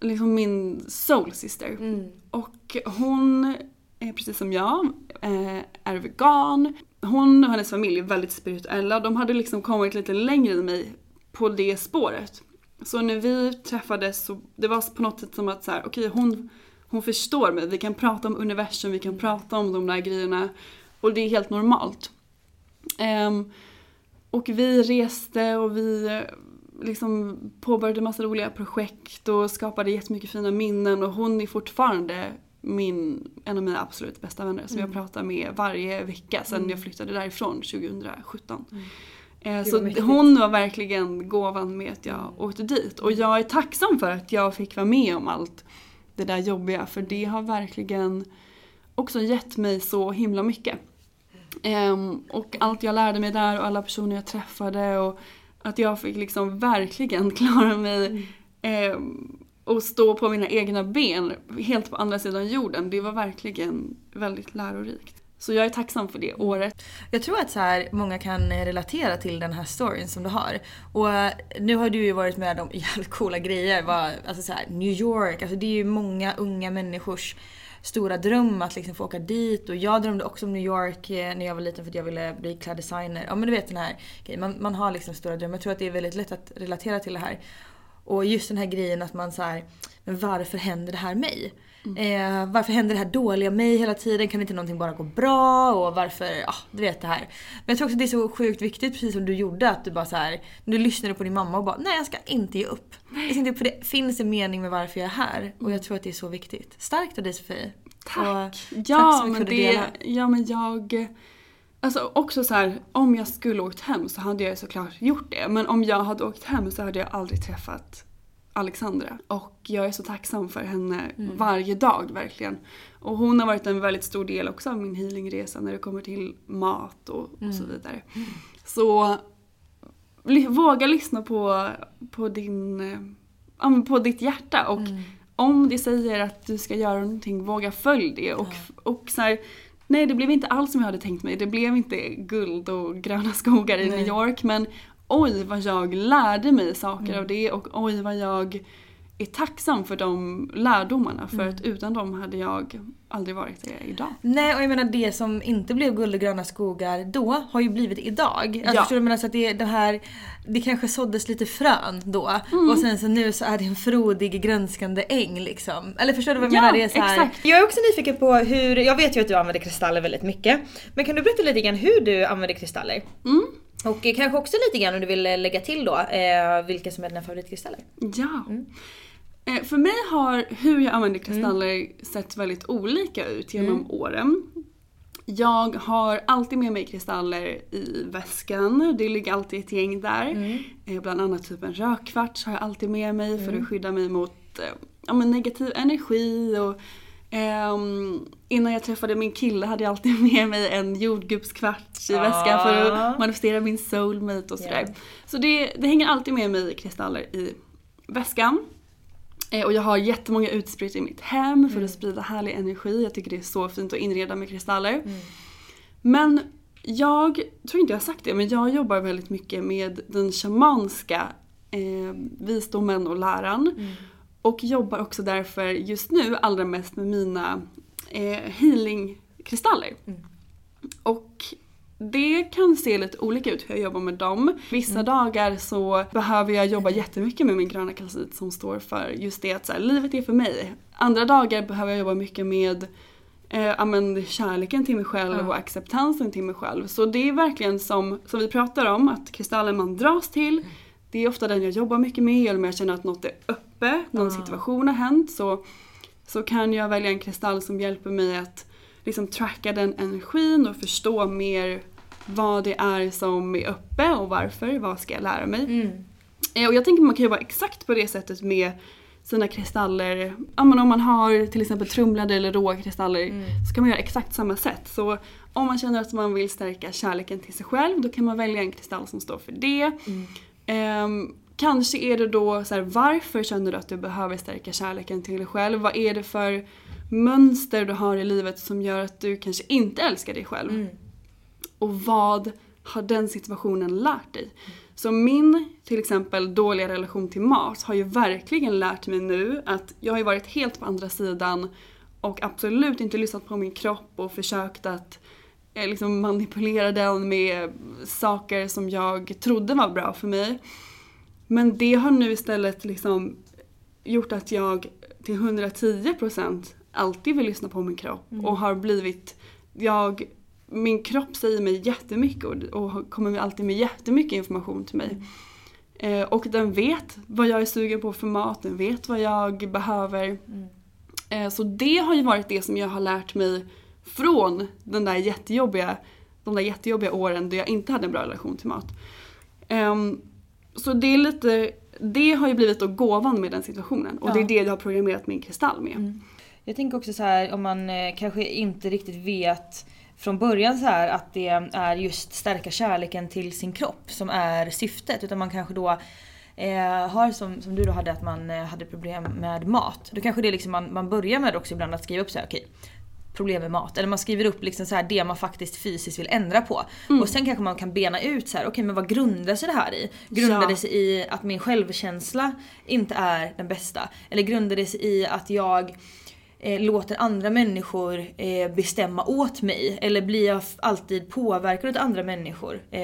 liksom min soul sister. Mm. Och hon är precis som jag, eh, är vegan. Hon och hennes familj är väldigt spirituella. De hade liksom kommit lite längre än mig på det spåret. Så när vi träffades så det var på något sätt som att så här, okej hon, hon förstår mig. Vi kan prata om universum, vi kan prata om de där grejerna. Och det är helt normalt. Ehm, och vi reste och vi liksom påbörjade massa roliga projekt och skapade jättemycket fina minnen och hon är fortfarande min, en av mina absolut bästa vänner som jag pratar med varje vecka sedan jag flyttade därifrån 2017. Eh, Gud, så mäktigt. hon var verkligen gåvan med att jag åkte dit och jag är tacksam för att jag fick vara med om allt det där jobbiga för det har verkligen också gett mig så himla mycket. Ehm, och allt jag lärde mig där och alla personer jag träffade och att jag fick liksom verkligen klara mig ehm, och stå på mina egna ben helt på andra sidan jorden. Det var verkligen väldigt lärorikt. Så jag är tacksam för det året. Jag tror att så här, många kan eh, relatera till den här storyn som du har. Och eh, nu har du ju varit med om jävligt coola grejer. Alltså så här, New York, alltså det är ju många unga människors stora dröm att liksom få åka dit. Och jag drömde också om New York eh, när jag var liten för att jag ville bli kläddesigner. Ja men du vet den här grejen. Man, man har liksom stora drömmar. Jag tror att det är väldigt lätt att relatera till det här. Och just den här grejen att man så här, men varför händer det här mig? Eh, varför händer det här dåliga mig hela tiden? Kan inte någonting bara gå bra? Och varför, ja du vet det här. Men jag tror också det är så sjukt viktigt precis som du gjorde att du bara så här, du lyssnade på din mamma och bara nej jag ska inte ge upp. Jag ska inte, för det finns en mening med varför jag är här och jag tror att det är så viktigt. Starkt av dig Sofie. Tack! Och Ja, tack så mycket men att det, ja men jag... Alltså också så här, om jag skulle åkt hem så hade jag såklart gjort det. Men om jag hade åkt hem så hade jag aldrig träffat Alexandra. Och jag är så tacksam för henne Mm. varje dag verkligen. Och hon har varit en väldigt stor del också av min healingresa när det kommer till mat och, och så Mm. vidare. Så våga lyssna på, på din eh, ja, på ditt hjärta och Mm. om det säger att du ska göra någonting, våga följ det. Och, och så här, nej det blev inte alls som jag hade tänkt mig. Det blev inte guld och gröna skogar i Nej. New York men oj vad jag lärde mig saker Mm. av det och oj vad jag är tacksam för de lärdomarna för Mm. att utan dem hade jag aldrig varit det idag. Nej och jag menar det som inte blev guld och gröna skogar då har ju blivit idag. Alltså, Ja. Förstår du? Men alltså att det, det här, det kanske såddes lite frön då Mm. och sen så nu så är det en frodig grönskande äng liksom. Eller förstår du vad jag Ja, menar? Det är så exakt. Jag är också nyfiken på hur, jag vet ju att du använder kristaller väldigt mycket. Men kan du berätta lite grann hur du använder kristaller? Mm. Och kanske också lite grann om du vill eh, lägga till då eh, vilka som är dina favoritkristaller? Ja. Eh, För mig har hur jag använder kristaller sett väldigt olika ut genom åren. Jag har alltid med mig kristaller i väskan. Det ligger alltid ett gäng där. Eh, Bland annat typ en rökkvarts har jag alltid med mig för att skydda mig mot eh, ja, negativ energi. Och, ehm, innan jag träffade min kille hade jag alltid med mig en jordgubbskvarts i väskan för att manifestera min soulmate och sådär. Ja. Så det, det hänger alltid med mig kristaller i väskan. Eh, Och jag har jättemånga utspritt i mitt hem för att sprida härlig energi. Jag tycker det är så fint att inreda med kristaller. Men jag tror inte jag har sagt det, men jag jobbar väldigt mycket med den shamanska eh, visdomen och läran. Och jobbar också därför just nu allra mest med mina eh, healingkristaller. Och det kan se lite olika ut hur jag jobbar med dem. Vissa dagar så behöver jag jobba jättemycket med min gröna kalcit som står för just det att så här, livet är för mig. Andra dagar behöver jag jobba mycket med eh, ja, men, kärleken till mig själv och acceptansen till mig själv. Så det är verkligen som, som vi pratar om, att kristallen man dras till, det är ofta den jag jobbar mycket med. Eller om jag känner att något är uppe, någon situation har hänt så, så kan jag välja en kristall som hjälper mig att liksom tracka den energin och förstå mer vad det är som är uppe och varför, vad ska jag lära mig. Eh, Och jag tänker man kan jobba exakt på det sättet med sina kristaller. Ja, men om man har till exempel trumlade eller råa kristaller så kan man göra exakt samma sätt. Så om man känner att man vill stärka kärleken till sig själv då kan man välja en kristall som står för det. Ehm, kanske är det då så här, varför känner du att du behöver stärka kärleken till dig själv? Vad är det för mönster du har i livet som gör att du kanske inte älskar dig själv? Och vad har den situationen lärt dig? Så min till exempel dåliga relation till mat har ju verkligen lärt mig nu att jag har ju varit helt på andra sidan och absolut inte lyssnat på min kropp och försökt att eh, liksom manipulera den med saker som jag trodde var bra för mig. Men det har nu istället liksom gjort att jag till 110% alltid vill lyssna på min kropp och har blivit, jag, min kropp säger mig jättemycket och, och kommer alltid med jättemycket information till mig. Eh, och den vet vad jag är sugen på för mat, den vet vad jag behöver. Eh, så det har ju varit det som jag har lärt mig från den där jättejobbiga, de där jättejobbiga åren då jag inte hade en bra relation till mat. Ehm, så det är lite, det har ju blivit då gåvan med den situationen och det är det jag har programmerat min kristall med. Jag tänker också så här om man eh, kanske inte riktigt vet från början så här att det är just stärka kärleken till sin kropp som är syftet. Utan man kanske då eh, har som, som du då hade att man eh, hade problem med mat. Då kanske det är liksom man, man börjar med också ibland att skriva upp så här, okej problem med mat. Eller man skriver upp liksom så här det man faktiskt fysiskt vill ändra på. Och sen kanske man kan bena ut så här, okej men vad grundar sig det här i? Grundar Ja. det sig i att min självkänsla inte är den bästa? Eller grundar det sig i att jag eh, låter andra människor eh, bestämma åt mig? Eller blir jag alltid påverkad av andra människor? Eh,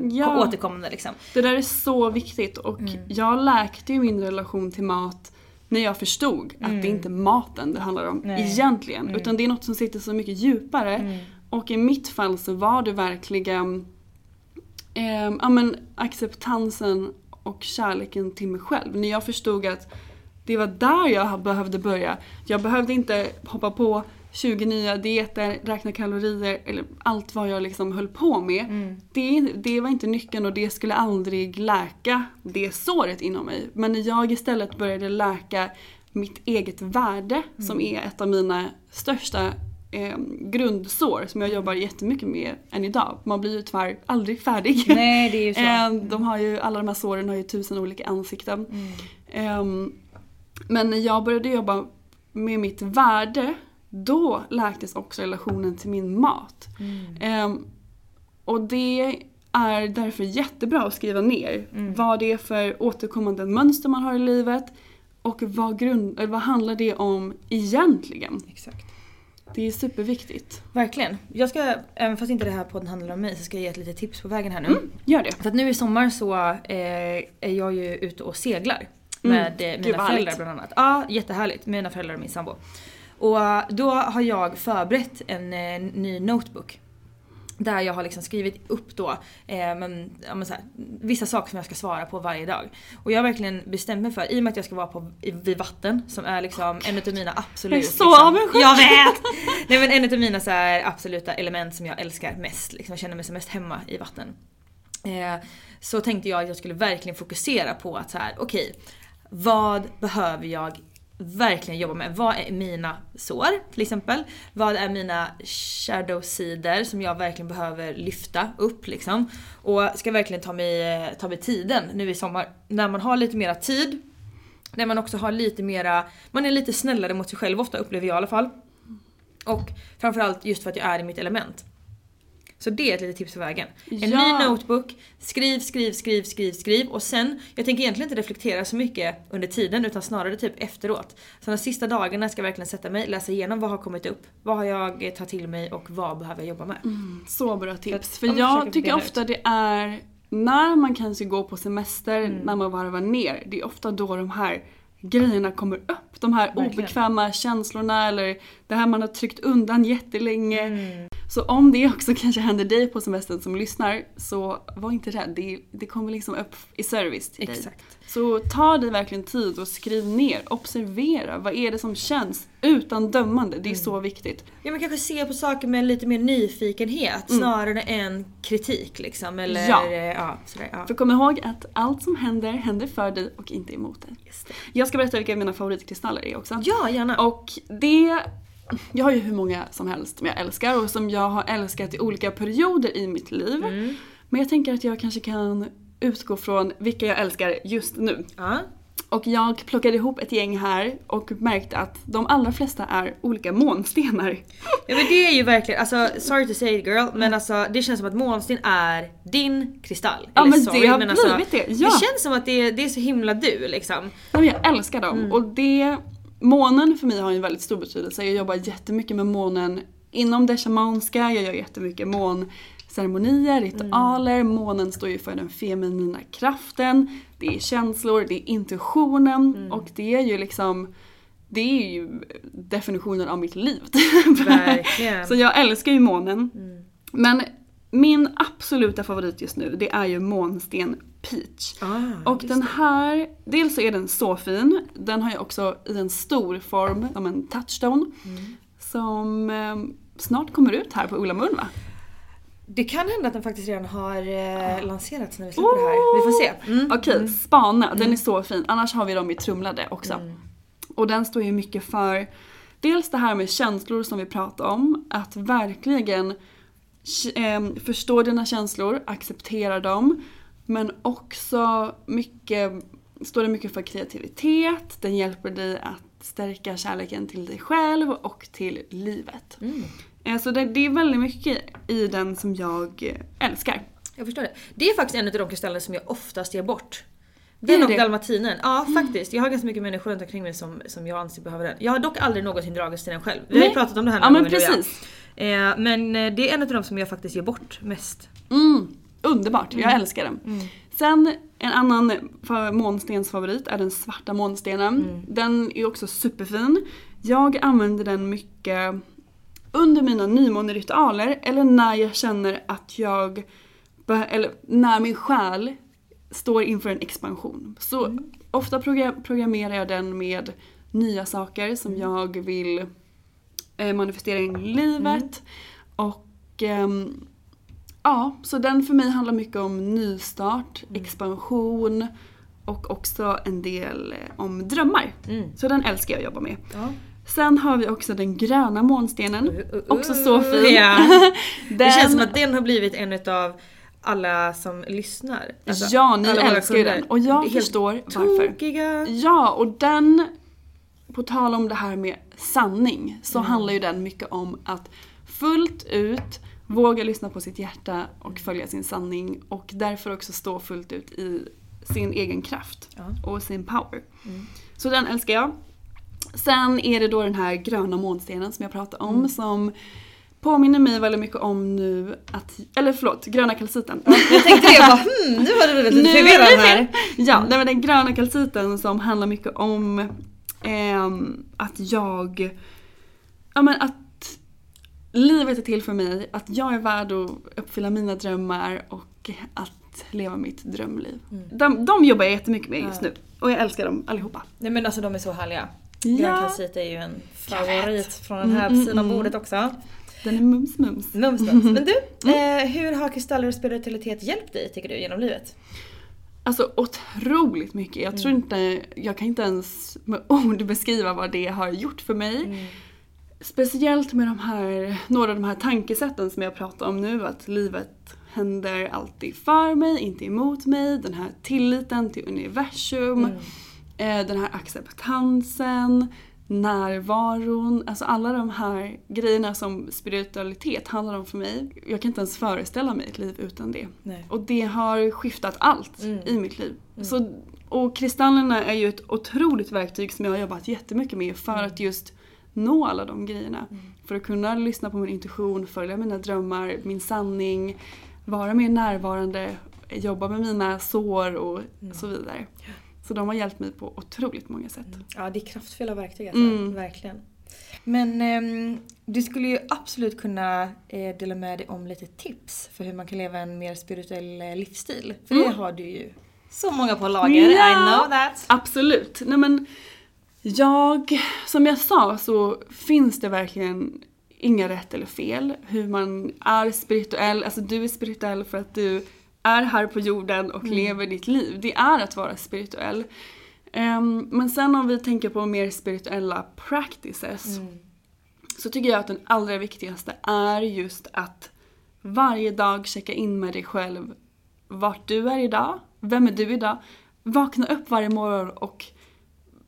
Ja. Återkommande liksom. Det där är så viktigt och jag läkte ju min relation till mat när jag förstod att det inte är maten det handlar om egentligen. Utan det är något som sitter så mycket djupare. Och i mitt fall så var det verkligen eh, ja, men acceptansen och kärleken till mig själv. När jag förstod att det var där jag behövde börja. Jag behövde inte hoppa på 20 nya dieter, räkna kalorier eller allt vad jag liksom höll på med. Det, det var inte nyckeln och det skulle aldrig läka det såret inom mig. Men när jag istället började läka mitt eget värde som är ett av mina största eh, grundsår som jag jobbar jättemycket med än idag. Man blir ju tyvärr aldrig färdig. Nej det är ju så. Eh, De har ju, alla de här såren har ju tusen olika ansikten. Ehm, men när jag började jobba med mitt värde, då läktes också relationen till min mat. Ehm, och det är därför jättebra att skriva ner vad det är för återkommande mönster man har i livet och vad, grund, eller vad handlar det om egentligen. Exakt. Det är superviktigt. Verkligen. Jag ska, även fast inte det här podden handlar om mig, så ska jag ge ett litet tips på vägen här nu. Gör det. För att nu i sommar så eh, är jag ju ute och seglar. Med eh, Gud, mina föräldrar bland annat. Ja, jättehärligt. Mina föräldrar och min sambo. Och då har jag förberett en eh, ny notebook. Där jag har liksom skrivit upp då eh, men, ja, men här, vissa saker som jag ska svara på varje dag. Och jag har verkligen bestämt mig för, i och med att jag ska vara på, i, vid vatten som är liksom en av mina absolut... Jag är så liksom, avundsjuk. Jag vet! Nej men en av mina så här, absoluta element som jag älskar mest. Liksom, jag känner mig som mest hemma i vatten. Eh, så tänkte jag att jag skulle verkligen fokusera på att så här, okej, vad behöver jag verkligen jobba med? Vad är mina sår till exempel? Vad är mina shadow-sidor som jag verkligen behöver lyfta upp liksom? Och ska verkligen ta mig, ta mig tiden nu i sommar. När man har lite mera tid, när man också har lite mera, man är lite snällare mot sig själv ofta upplever jag i alla fall. Och framförallt just för att jag är i mitt element. Så det är ett litet tips på vägen. En Ja. ny notebook, skriv, skriv, skriv, skriv, skriv och sen, jag tänker egentligen inte reflektera så mycket under tiden utan snarare typ efteråt. Så de sista dagarna ska jag verkligen sätta mig, läsa igenom vad har kommit upp, vad har jag tagit till mig och vad behöver jag jobba med. Så bra tips. För jag tycker ofta det är när man kanske går på semester, Mm. när man varvar ner. Det är ofta då de här grejerna kommer upp. De här Verkligen. obekväma känslorna eller det här man har tryckt undan jättelänge. Mm. Så om det också kanske händer dig på semestern som lyssnar så var inte rädd. Det, det kommer liksom upp i service till dig. Exakt. Så ta dig verkligen tid och skriv ner, observera. Vad är det som känns? Utan dömande, det är så viktigt. Ja men kanske se på saker med lite mer nyfikenhet snarare än kritik liksom. Eller Ja. ja, ja, sådär, ja. För kom ihåg att allt som händer, händer för dig och inte emot dig. Jag ska berätta vilka mina favoritkristaller är också. Ja, gärna. Och det... Jag har ju hur många som helst som jag älskar och som jag har älskat i olika perioder i mitt liv. Mm. Men jag tänker att jag kanske kan utgå från vilka jag älskar just nu. Ja. Och jag plockade ihop ett gäng här och märkte att de allra flesta är olika månstenar. Ja men det är ju verkligen, alltså sorry to say it girl, men alltså det känns som att månsten är din kristall. Ja, Eller men det sorry, har men alltså, blivit det, ja. Det känns som att det, det är så himla du liksom. Nej, men jag älskar dem. Och det, månen för mig har en väldigt stor betydelse. Jag jobbar jättemycket med månen inom det shamanska. Jag gör jättemycket månceremonier, ritualer. Månen står ju för den feminina kraften. Det är känslor, det är intuitionen och det är ju liksom det är ju definitionen av mitt liv. Verkligen. Så jag älskar ju månen. Men min absoluta favorit just nu det är ju månsten Peach. Ah, och den här, dels så är den så fin. Den har jag också i en stor form, som en touchstone. Som eh, snart kommer ut här på Ulla Mun va? Det kan hända att den faktiskt redan har eh, lanserats när vi släpper det här. Vi får se. Mm. Okej, spana. Den är så fin. Annars har vi dem i trumlade också. Och den står ju mycket för dels det här med känslor som vi pratade om. Att verkligen eh, förstå dina känslor, acceptera dem. Men också mycket, står det mycket för kreativitet. Den hjälper dig att stärka kärleken till dig själv och till livet. Eh, Så det, det är väldigt mycket i den som jag älskar. Jag förstår det. Det är faktiskt en av de kristallerna som jag oftast ger bort. Den är och dalmatinen. Ja faktiskt. Jag har ganska mycket människor runt omkring mig som, som jag anser behöver den. Jag har dock aldrig någonsin dragits till den själv. Vi har ju pratat om det här Ja några men gånger, och jag. precis. Eh, men eh, det är en av de som jag faktiskt ger bort mest. Mm, underbart, jag älskar den. Sen en annan fa- månstensfavorit är den svarta månstenen. Den är också superfin. Jag använder den mycket under mina nymåneritualer eller när jag känner att jag, eller när min själ står inför en expansion. Så ofta program- programmerar jag den med nya saker som jag vill eh, manifestera in i livet. Och ehm, ja, så den för mig handlar mycket om nystart, expansion och också en del eh, om drömmar. Så den älskar jag att jobba med. Sen har vi också den gröna månstenen. Också så fin. Ja. den, Det känns som att den har blivit en utav alla som lyssnar. Alltså, ja, ni älskar ju den. Och jag helt förstår varför. Tokiga. Ja, och den, på tal om det här med sanning, så Mm. handlar ju den mycket om att fullt ut våga lyssna på sitt hjärta och följa sin sanning och därför också stå fullt ut i sin egen kraft och sin power. Mm. Så den älskar jag. Sen är det då den här gröna månstenen som jag pratade om Mm. som påminner mig väldigt mycket om nu att, eller förlåt, gröna kalciten. Jag tänkte det, jag bara hmm, nu var det lite Nu är det förvirrande här. Ja, det var den gröna kalciten som handlar mycket om ehm, att jag... Ja men att livet är till för mig, att jag är värd att uppfylla mina drömmar och att leva mitt drömliv. Mm. De, de jobbar jag jättemycket med just nu. Och jag älskar dem allihopa. Nej men alltså de är så härliga. Ja. Grand Calcit är ju en favorit från den här Mm, mm, sidan mm. bordet också. Den är mums mums. Mums, mums. Men du, eh, hur har kristaller och spiritualitet hjälpt dig tycker du genom livet? Alltså otroligt mycket. Jag tror inte, jag kan inte ens med ord beskriva vad det har gjort för mig. Speciellt med de här, några av de här tankesätten som jag pratar om nu, att livet händer alltid för mig, inte emot mig. Den här tilliten till universum, eh, den här acceptansen, närvaron. Alltså alla de här grejerna som spiritualitet handlar om för mig. Jag kan inte ens föreställa mig ett liv utan det. Nej. Och det har skiftat allt Mm. i mitt liv. Så, och kristallerna är ju ett otroligt verktyg som jag har jobbat jättemycket med för Mm. att just nå alla de grejerna. För att kunna lyssna på min intuition, följa mina drömmar, min sanning, vara mer närvarande, jobba med mina sår och Mm. så vidare. Så de har hjälpt mig på otroligt många sätt. Ja, det är kraftfulla verktyg alltså. Mm. Verkligen. Men ehm, du skulle ju absolut kunna eh, dela med dig om lite tips för hur man kan leva en mer spirituell eh, livsstil. För det har du ju så många på lager, I know that. Absolut. Nej men, jag, som jag sa så finns det verkligen inga rätt eller fel. Hur man är spirituell, alltså du är spirituell för att du är här på jorden och lever ditt liv. Det är att vara spirituell. Ehm, men sen om vi tänker på mer spirituella practices så tycker jag att den allra viktigaste är just att varje dag checka in med dig själv vart du är idag, vem är du idag? Vakna upp varje morgon och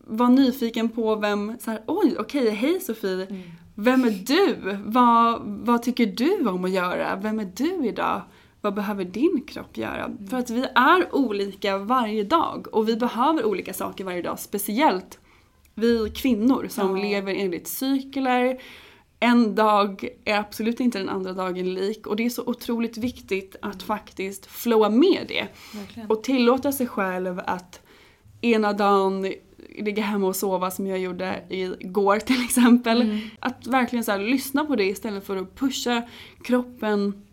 var nyfiken på vem, så här, oj okej, hej Sofie, vem är du? Vad, vad tycker du om att göra? Vem är du idag? Vad behöver din kropp göra? För att vi är olika varje dag och vi behöver olika saker varje dag, speciellt vi kvinnor som lever enligt cykler. En dag är absolut inte den andra dagen lik och det är så otroligt viktigt att faktiskt flowa med det. Verkligen. Och tillåta sig själv att ena dagen ligga hemma och sova som jag gjorde igår till exempel. Att verkligen så här, lyssna på det istället för att pusha kroppen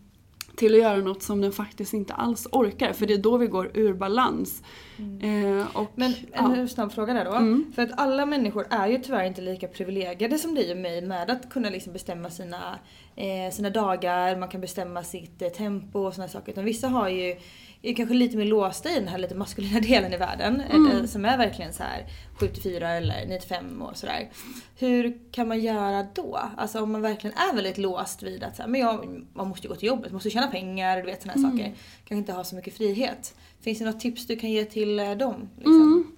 till att göra något som den faktiskt inte alls orkar. För det är då vi går ur balans. Eh, och, Men en ja. snabb fråga där då. Mm. För att alla människor är ju tyvärr inte lika privilegierade som dig och mig med att kunna liksom bestämma sina, eh, sina dagar, man kan bestämma sitt eh, tempo och sådana saker. Utan vissa har ju är kanske lite mer låsta i den här lite maskulina delen i världen. Mm. eh, Som är verkligen så här 7-4 eller 9-5 och sådär. Hur kan man göra då? Alltså om man verkligen är väldigt låst vid att så här, men jag, man måste ju gå till jobbet, måste tjäna pengar, du vet sådana här saker. Kanske inte ha så mycket frihet. Finns det något tips du kan ge till eh, dem? Liksom?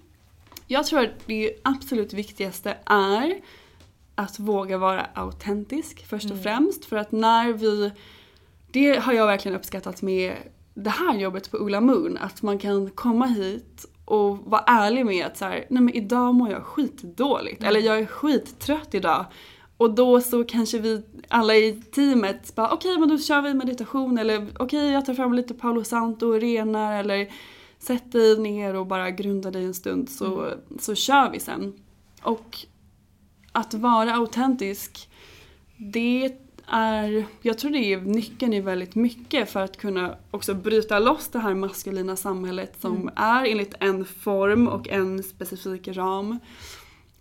Jag tror att det absolut viktigaste är att våga vara autentisk först och främst. För att när vi... Det har jag verkligen uppskattat med det här jobbet på Ulla Moon. Att man kan komma hit och vara ärlig med att så här, nej men idag mår jag skitdåligt. Eller jag är skittrött idag. Och då så kanske vi alla i teamet bara okej men då kör vi meditation eller okej jag tar fram lite Palo Santo och renar eller sätt dig ner och bara grunda dig en stund så, så kör vi sen. Och att vara autentisk, det är, jag tror det är nyckeln i väldigt mycket för att kunna också bryta loss det här maskulina samhället som är enligt en form och en specifik ram.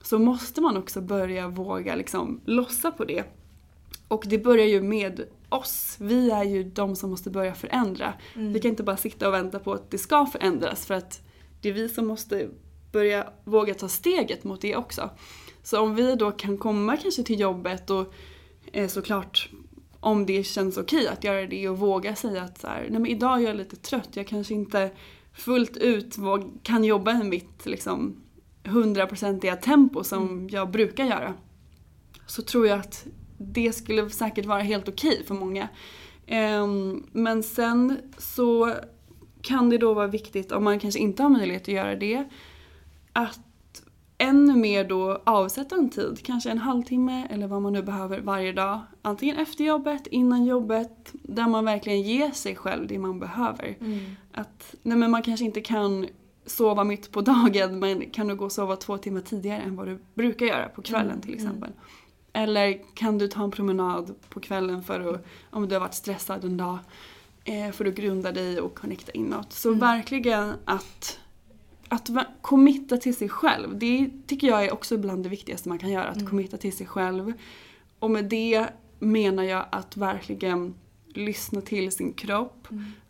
Så måste man också börja våga liksom lossa på det. Och det börjar ju med oss. Vi är ju de som måste börja förändra. Vi kan inte bara sitta och vänta på att det ska förändras för att det är vi som måste börja våga ta steget mot det också. Så om vi då kan komma kanske till jobbet och eh, såklart om det känns okej att göra det och våga säga att så här, nej men idag är jag lite trött, jag kanske inte fullt ut kan jobba i mitt liksom hundraprocentiga tempo som jag brukar göra. Så tror jag att det skulle säkert vara helt okej för många. Ehm, men sen så kan det då vara viktigt, om man kanske inte har möjlighet att göra det, att ännu mer då avsätta en tid, kanske en halvtimme eller vad man nu behöver varje dag. Antingen efter jobbet, innan jobbet, där man verkligen ger sig själv det man behöver. Att, nej men man kanske inte kan sova mitt på dagen men kan du gå och sova två timmar tidigare än vad du brukar göra på kvällen till exempel. Eller kan du ta en promenad på kvällen för att, om du har varit stressad en dag, eh, för att grunda dig och connecta inåt. Så verkligen att, att committa till sig själv. Det tycker jag är också bland det viktigaste man kan göra. Att committa till sig själv. Och med det menar jag att verkligen lyssna till sin kropp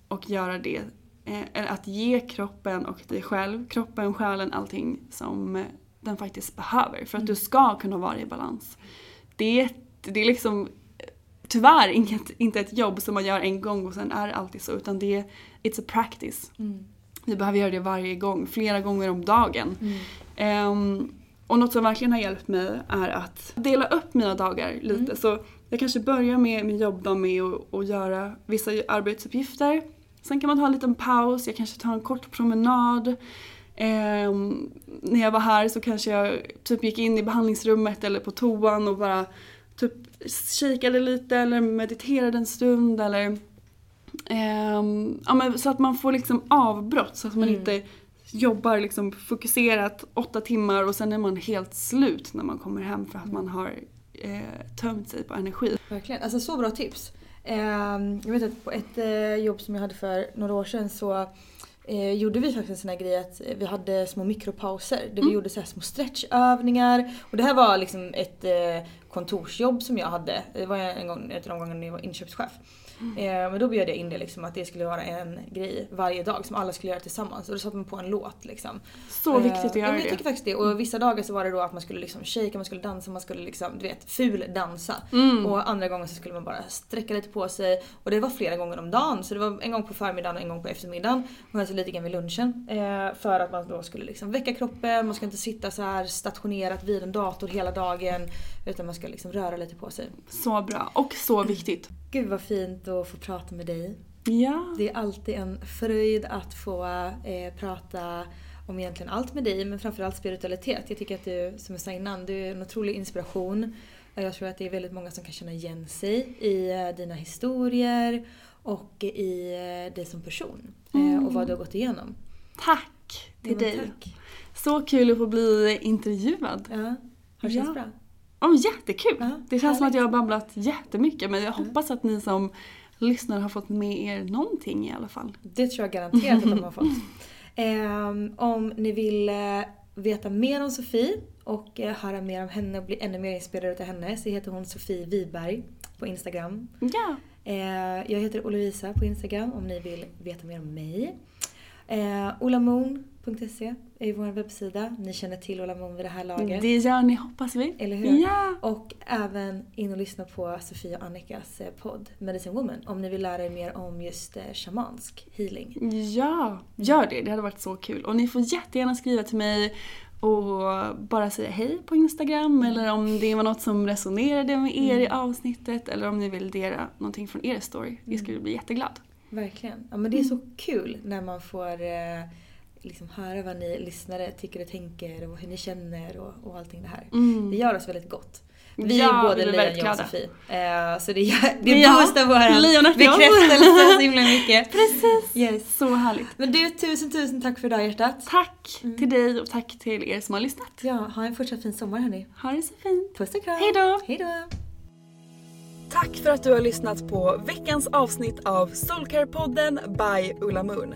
och göra det. Eh, att ge kroppen och dig själv, kroppen, själen, allting som eh, den faktiskt behöver för att du ska kunna vara i balans. Det är, det är liksom eh, tyvärr inget, inte ett jobb som man gör en gång och sen är det alltid så utan det är it's a practice. Vi behöver göra det varje gång, flera gånger om dagen. Ehm, och något som verkligen har hjälpt mig är att dela upp mina dagar lite. Så jag kanske börjar med min jobbdag med att, göra vissa arbetsuppgifter. Sen kan man ta en liten paus, jag kanske tar en kort promenad. Ehm, när jag var här så kanske jag typ gick in i behandlingsrummet eller på toan och bara typ kikade lite eller mediterade en stund eller ja, men så att man får liksom avbrott så att man inte jobbar liksom fokuserat åtta timmar och sen är man helt slut när man kommer hem för att man har eh, tömt sig på energi. Verkligen, alltså så bra tips. Ehm, jag vet att på ett eh, jobb som jag hade för några år sedan så eh, gjorde vi faktiskt en sån här grej att vi hade små mikropauser där vi gjorde så små stretchövningar. Och det här var liksom ett eh, kontorsjobb som jag hade. Det var en gång, ett av de gångerna jag var inköpschef. Eh, men då bjöd jag in det liksom att det skulle vara en grej varje dag som alla skulle göra tillsammans. Och då satte man på en låt liksom. Så viktigt att Eh, ja, göra men Jag det. tycker faktiskt det. Och vissa dagar så var det då att man skulle liksom shaka, man skulle dansa, man skulle liksom, du vet, ful dansa. Mm. Och andra gånger så skulle man bara sträcka lite på sig. Och det var flera gånger om dagen. Så det var en gång på förmiddagen och en gång på eftermiddagen. Och alltså lite grann vid lunchen. Eh, för att man då skulle liksom väcka kroppen, man ska inte sitta så här stationerat vid en dator hela dagen. Utan man ska liksom röra lite på sig. Så bra och så viktigt. Gud vad fint att få prata med dig. Ja. Det är alltid en fröjd att få eh, prata om egentligen allt med dig men framförallt spiritualitet. Jag tycker att du, som jag sa innan, du är en otrolig inspiration. Och Jag tror att det är väldigt många som kan känna igen sig i eh, dina historier och i eh, dig som person. Eh, och vad du har gått igenom. Tack till Ja, dig. Tack. Så kul att få bli intervjuad. Ja, har det känts Ja. bra? Oh, jättekul! Ja, det känns som att jag har babblat jättemycket men jag hoppas att ni som lyssnar har fått med er någonting i alla fall. Det tror jag garanterat att de har fått. Ehm, om ni vill eh, veta mer om Sofie och eh, höra mer om henne och bli ännu mer inspirerad av henne så heter hon Sofie Wiberg på Instagram. Ja. Eh, jag heter Olovisa på Instagram om ni vill veta mer om mig. Eh, olamoon.se är vår webbsida. Ni känner till Ola Moon vid det här laget. Det gör ni hoppas vi. Eller hur? Ja! Och även in och lyssna på Sofia och Annikas eh, podd Medicine Woman om ni vill lära er mer om just eh, shamansk healing. Ja, gör det. Det hade varit så kul. Och ni får jättegärna skriva till mig och bara säga hej på Instagram eller om det var något som resonerade med er i avsnittet eller om ni vill dela någonting från er story. Vi skulle bli jätteglad. Verkligen. Ja, men det är så kul när man får eh, liksom höra vad ni lyssnare tycker och tänker och hur ni känner och, och allting det här. Det gör oss väldigt gott. Vi Ja, är både Lejon jag och. Sofie. Eh, så det, gör- det Ja, boostar vår bekräftelse så himla mycket. Precis! Yes. Så härligt. Men du, tusen tusen tack för idag hjärtat. Tack till dig och tack till er som har lyssnat. Ja, ha en fortsatt fin sommar hörni. Ha det så fint. Puss och kram. Hej då. Hej då. Tack för att du har lyssnat på veckans avsnitt av Soulcare-podden by Ulla Moon.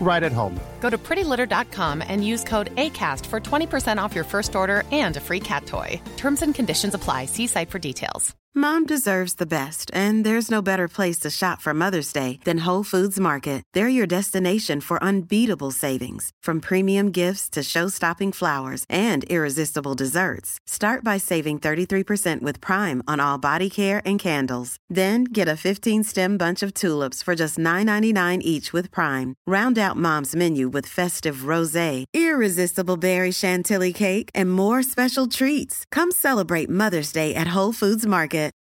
right at home. Go to prettylitter.com and use code ACAST for 20% off your first order and a free cat toy. Terms and conditions apply. See site for details. Mom deserves the best, and there's no better place to shop for Mother's Day than Whole Foods Market. They're your destination for unbeatable savings, from premium gifts to show-stopping flowers and irresistible desserts. Start by saving 33% with Prime on all body care and candles. Then get a 15-stem bunch of tulips for just $9.99 each with Prime. Round out Mom's menu with festive rosé, irresistible berry chantilly cake, and more special treats. Come celebrate Mother's Day at Whole Foods Market.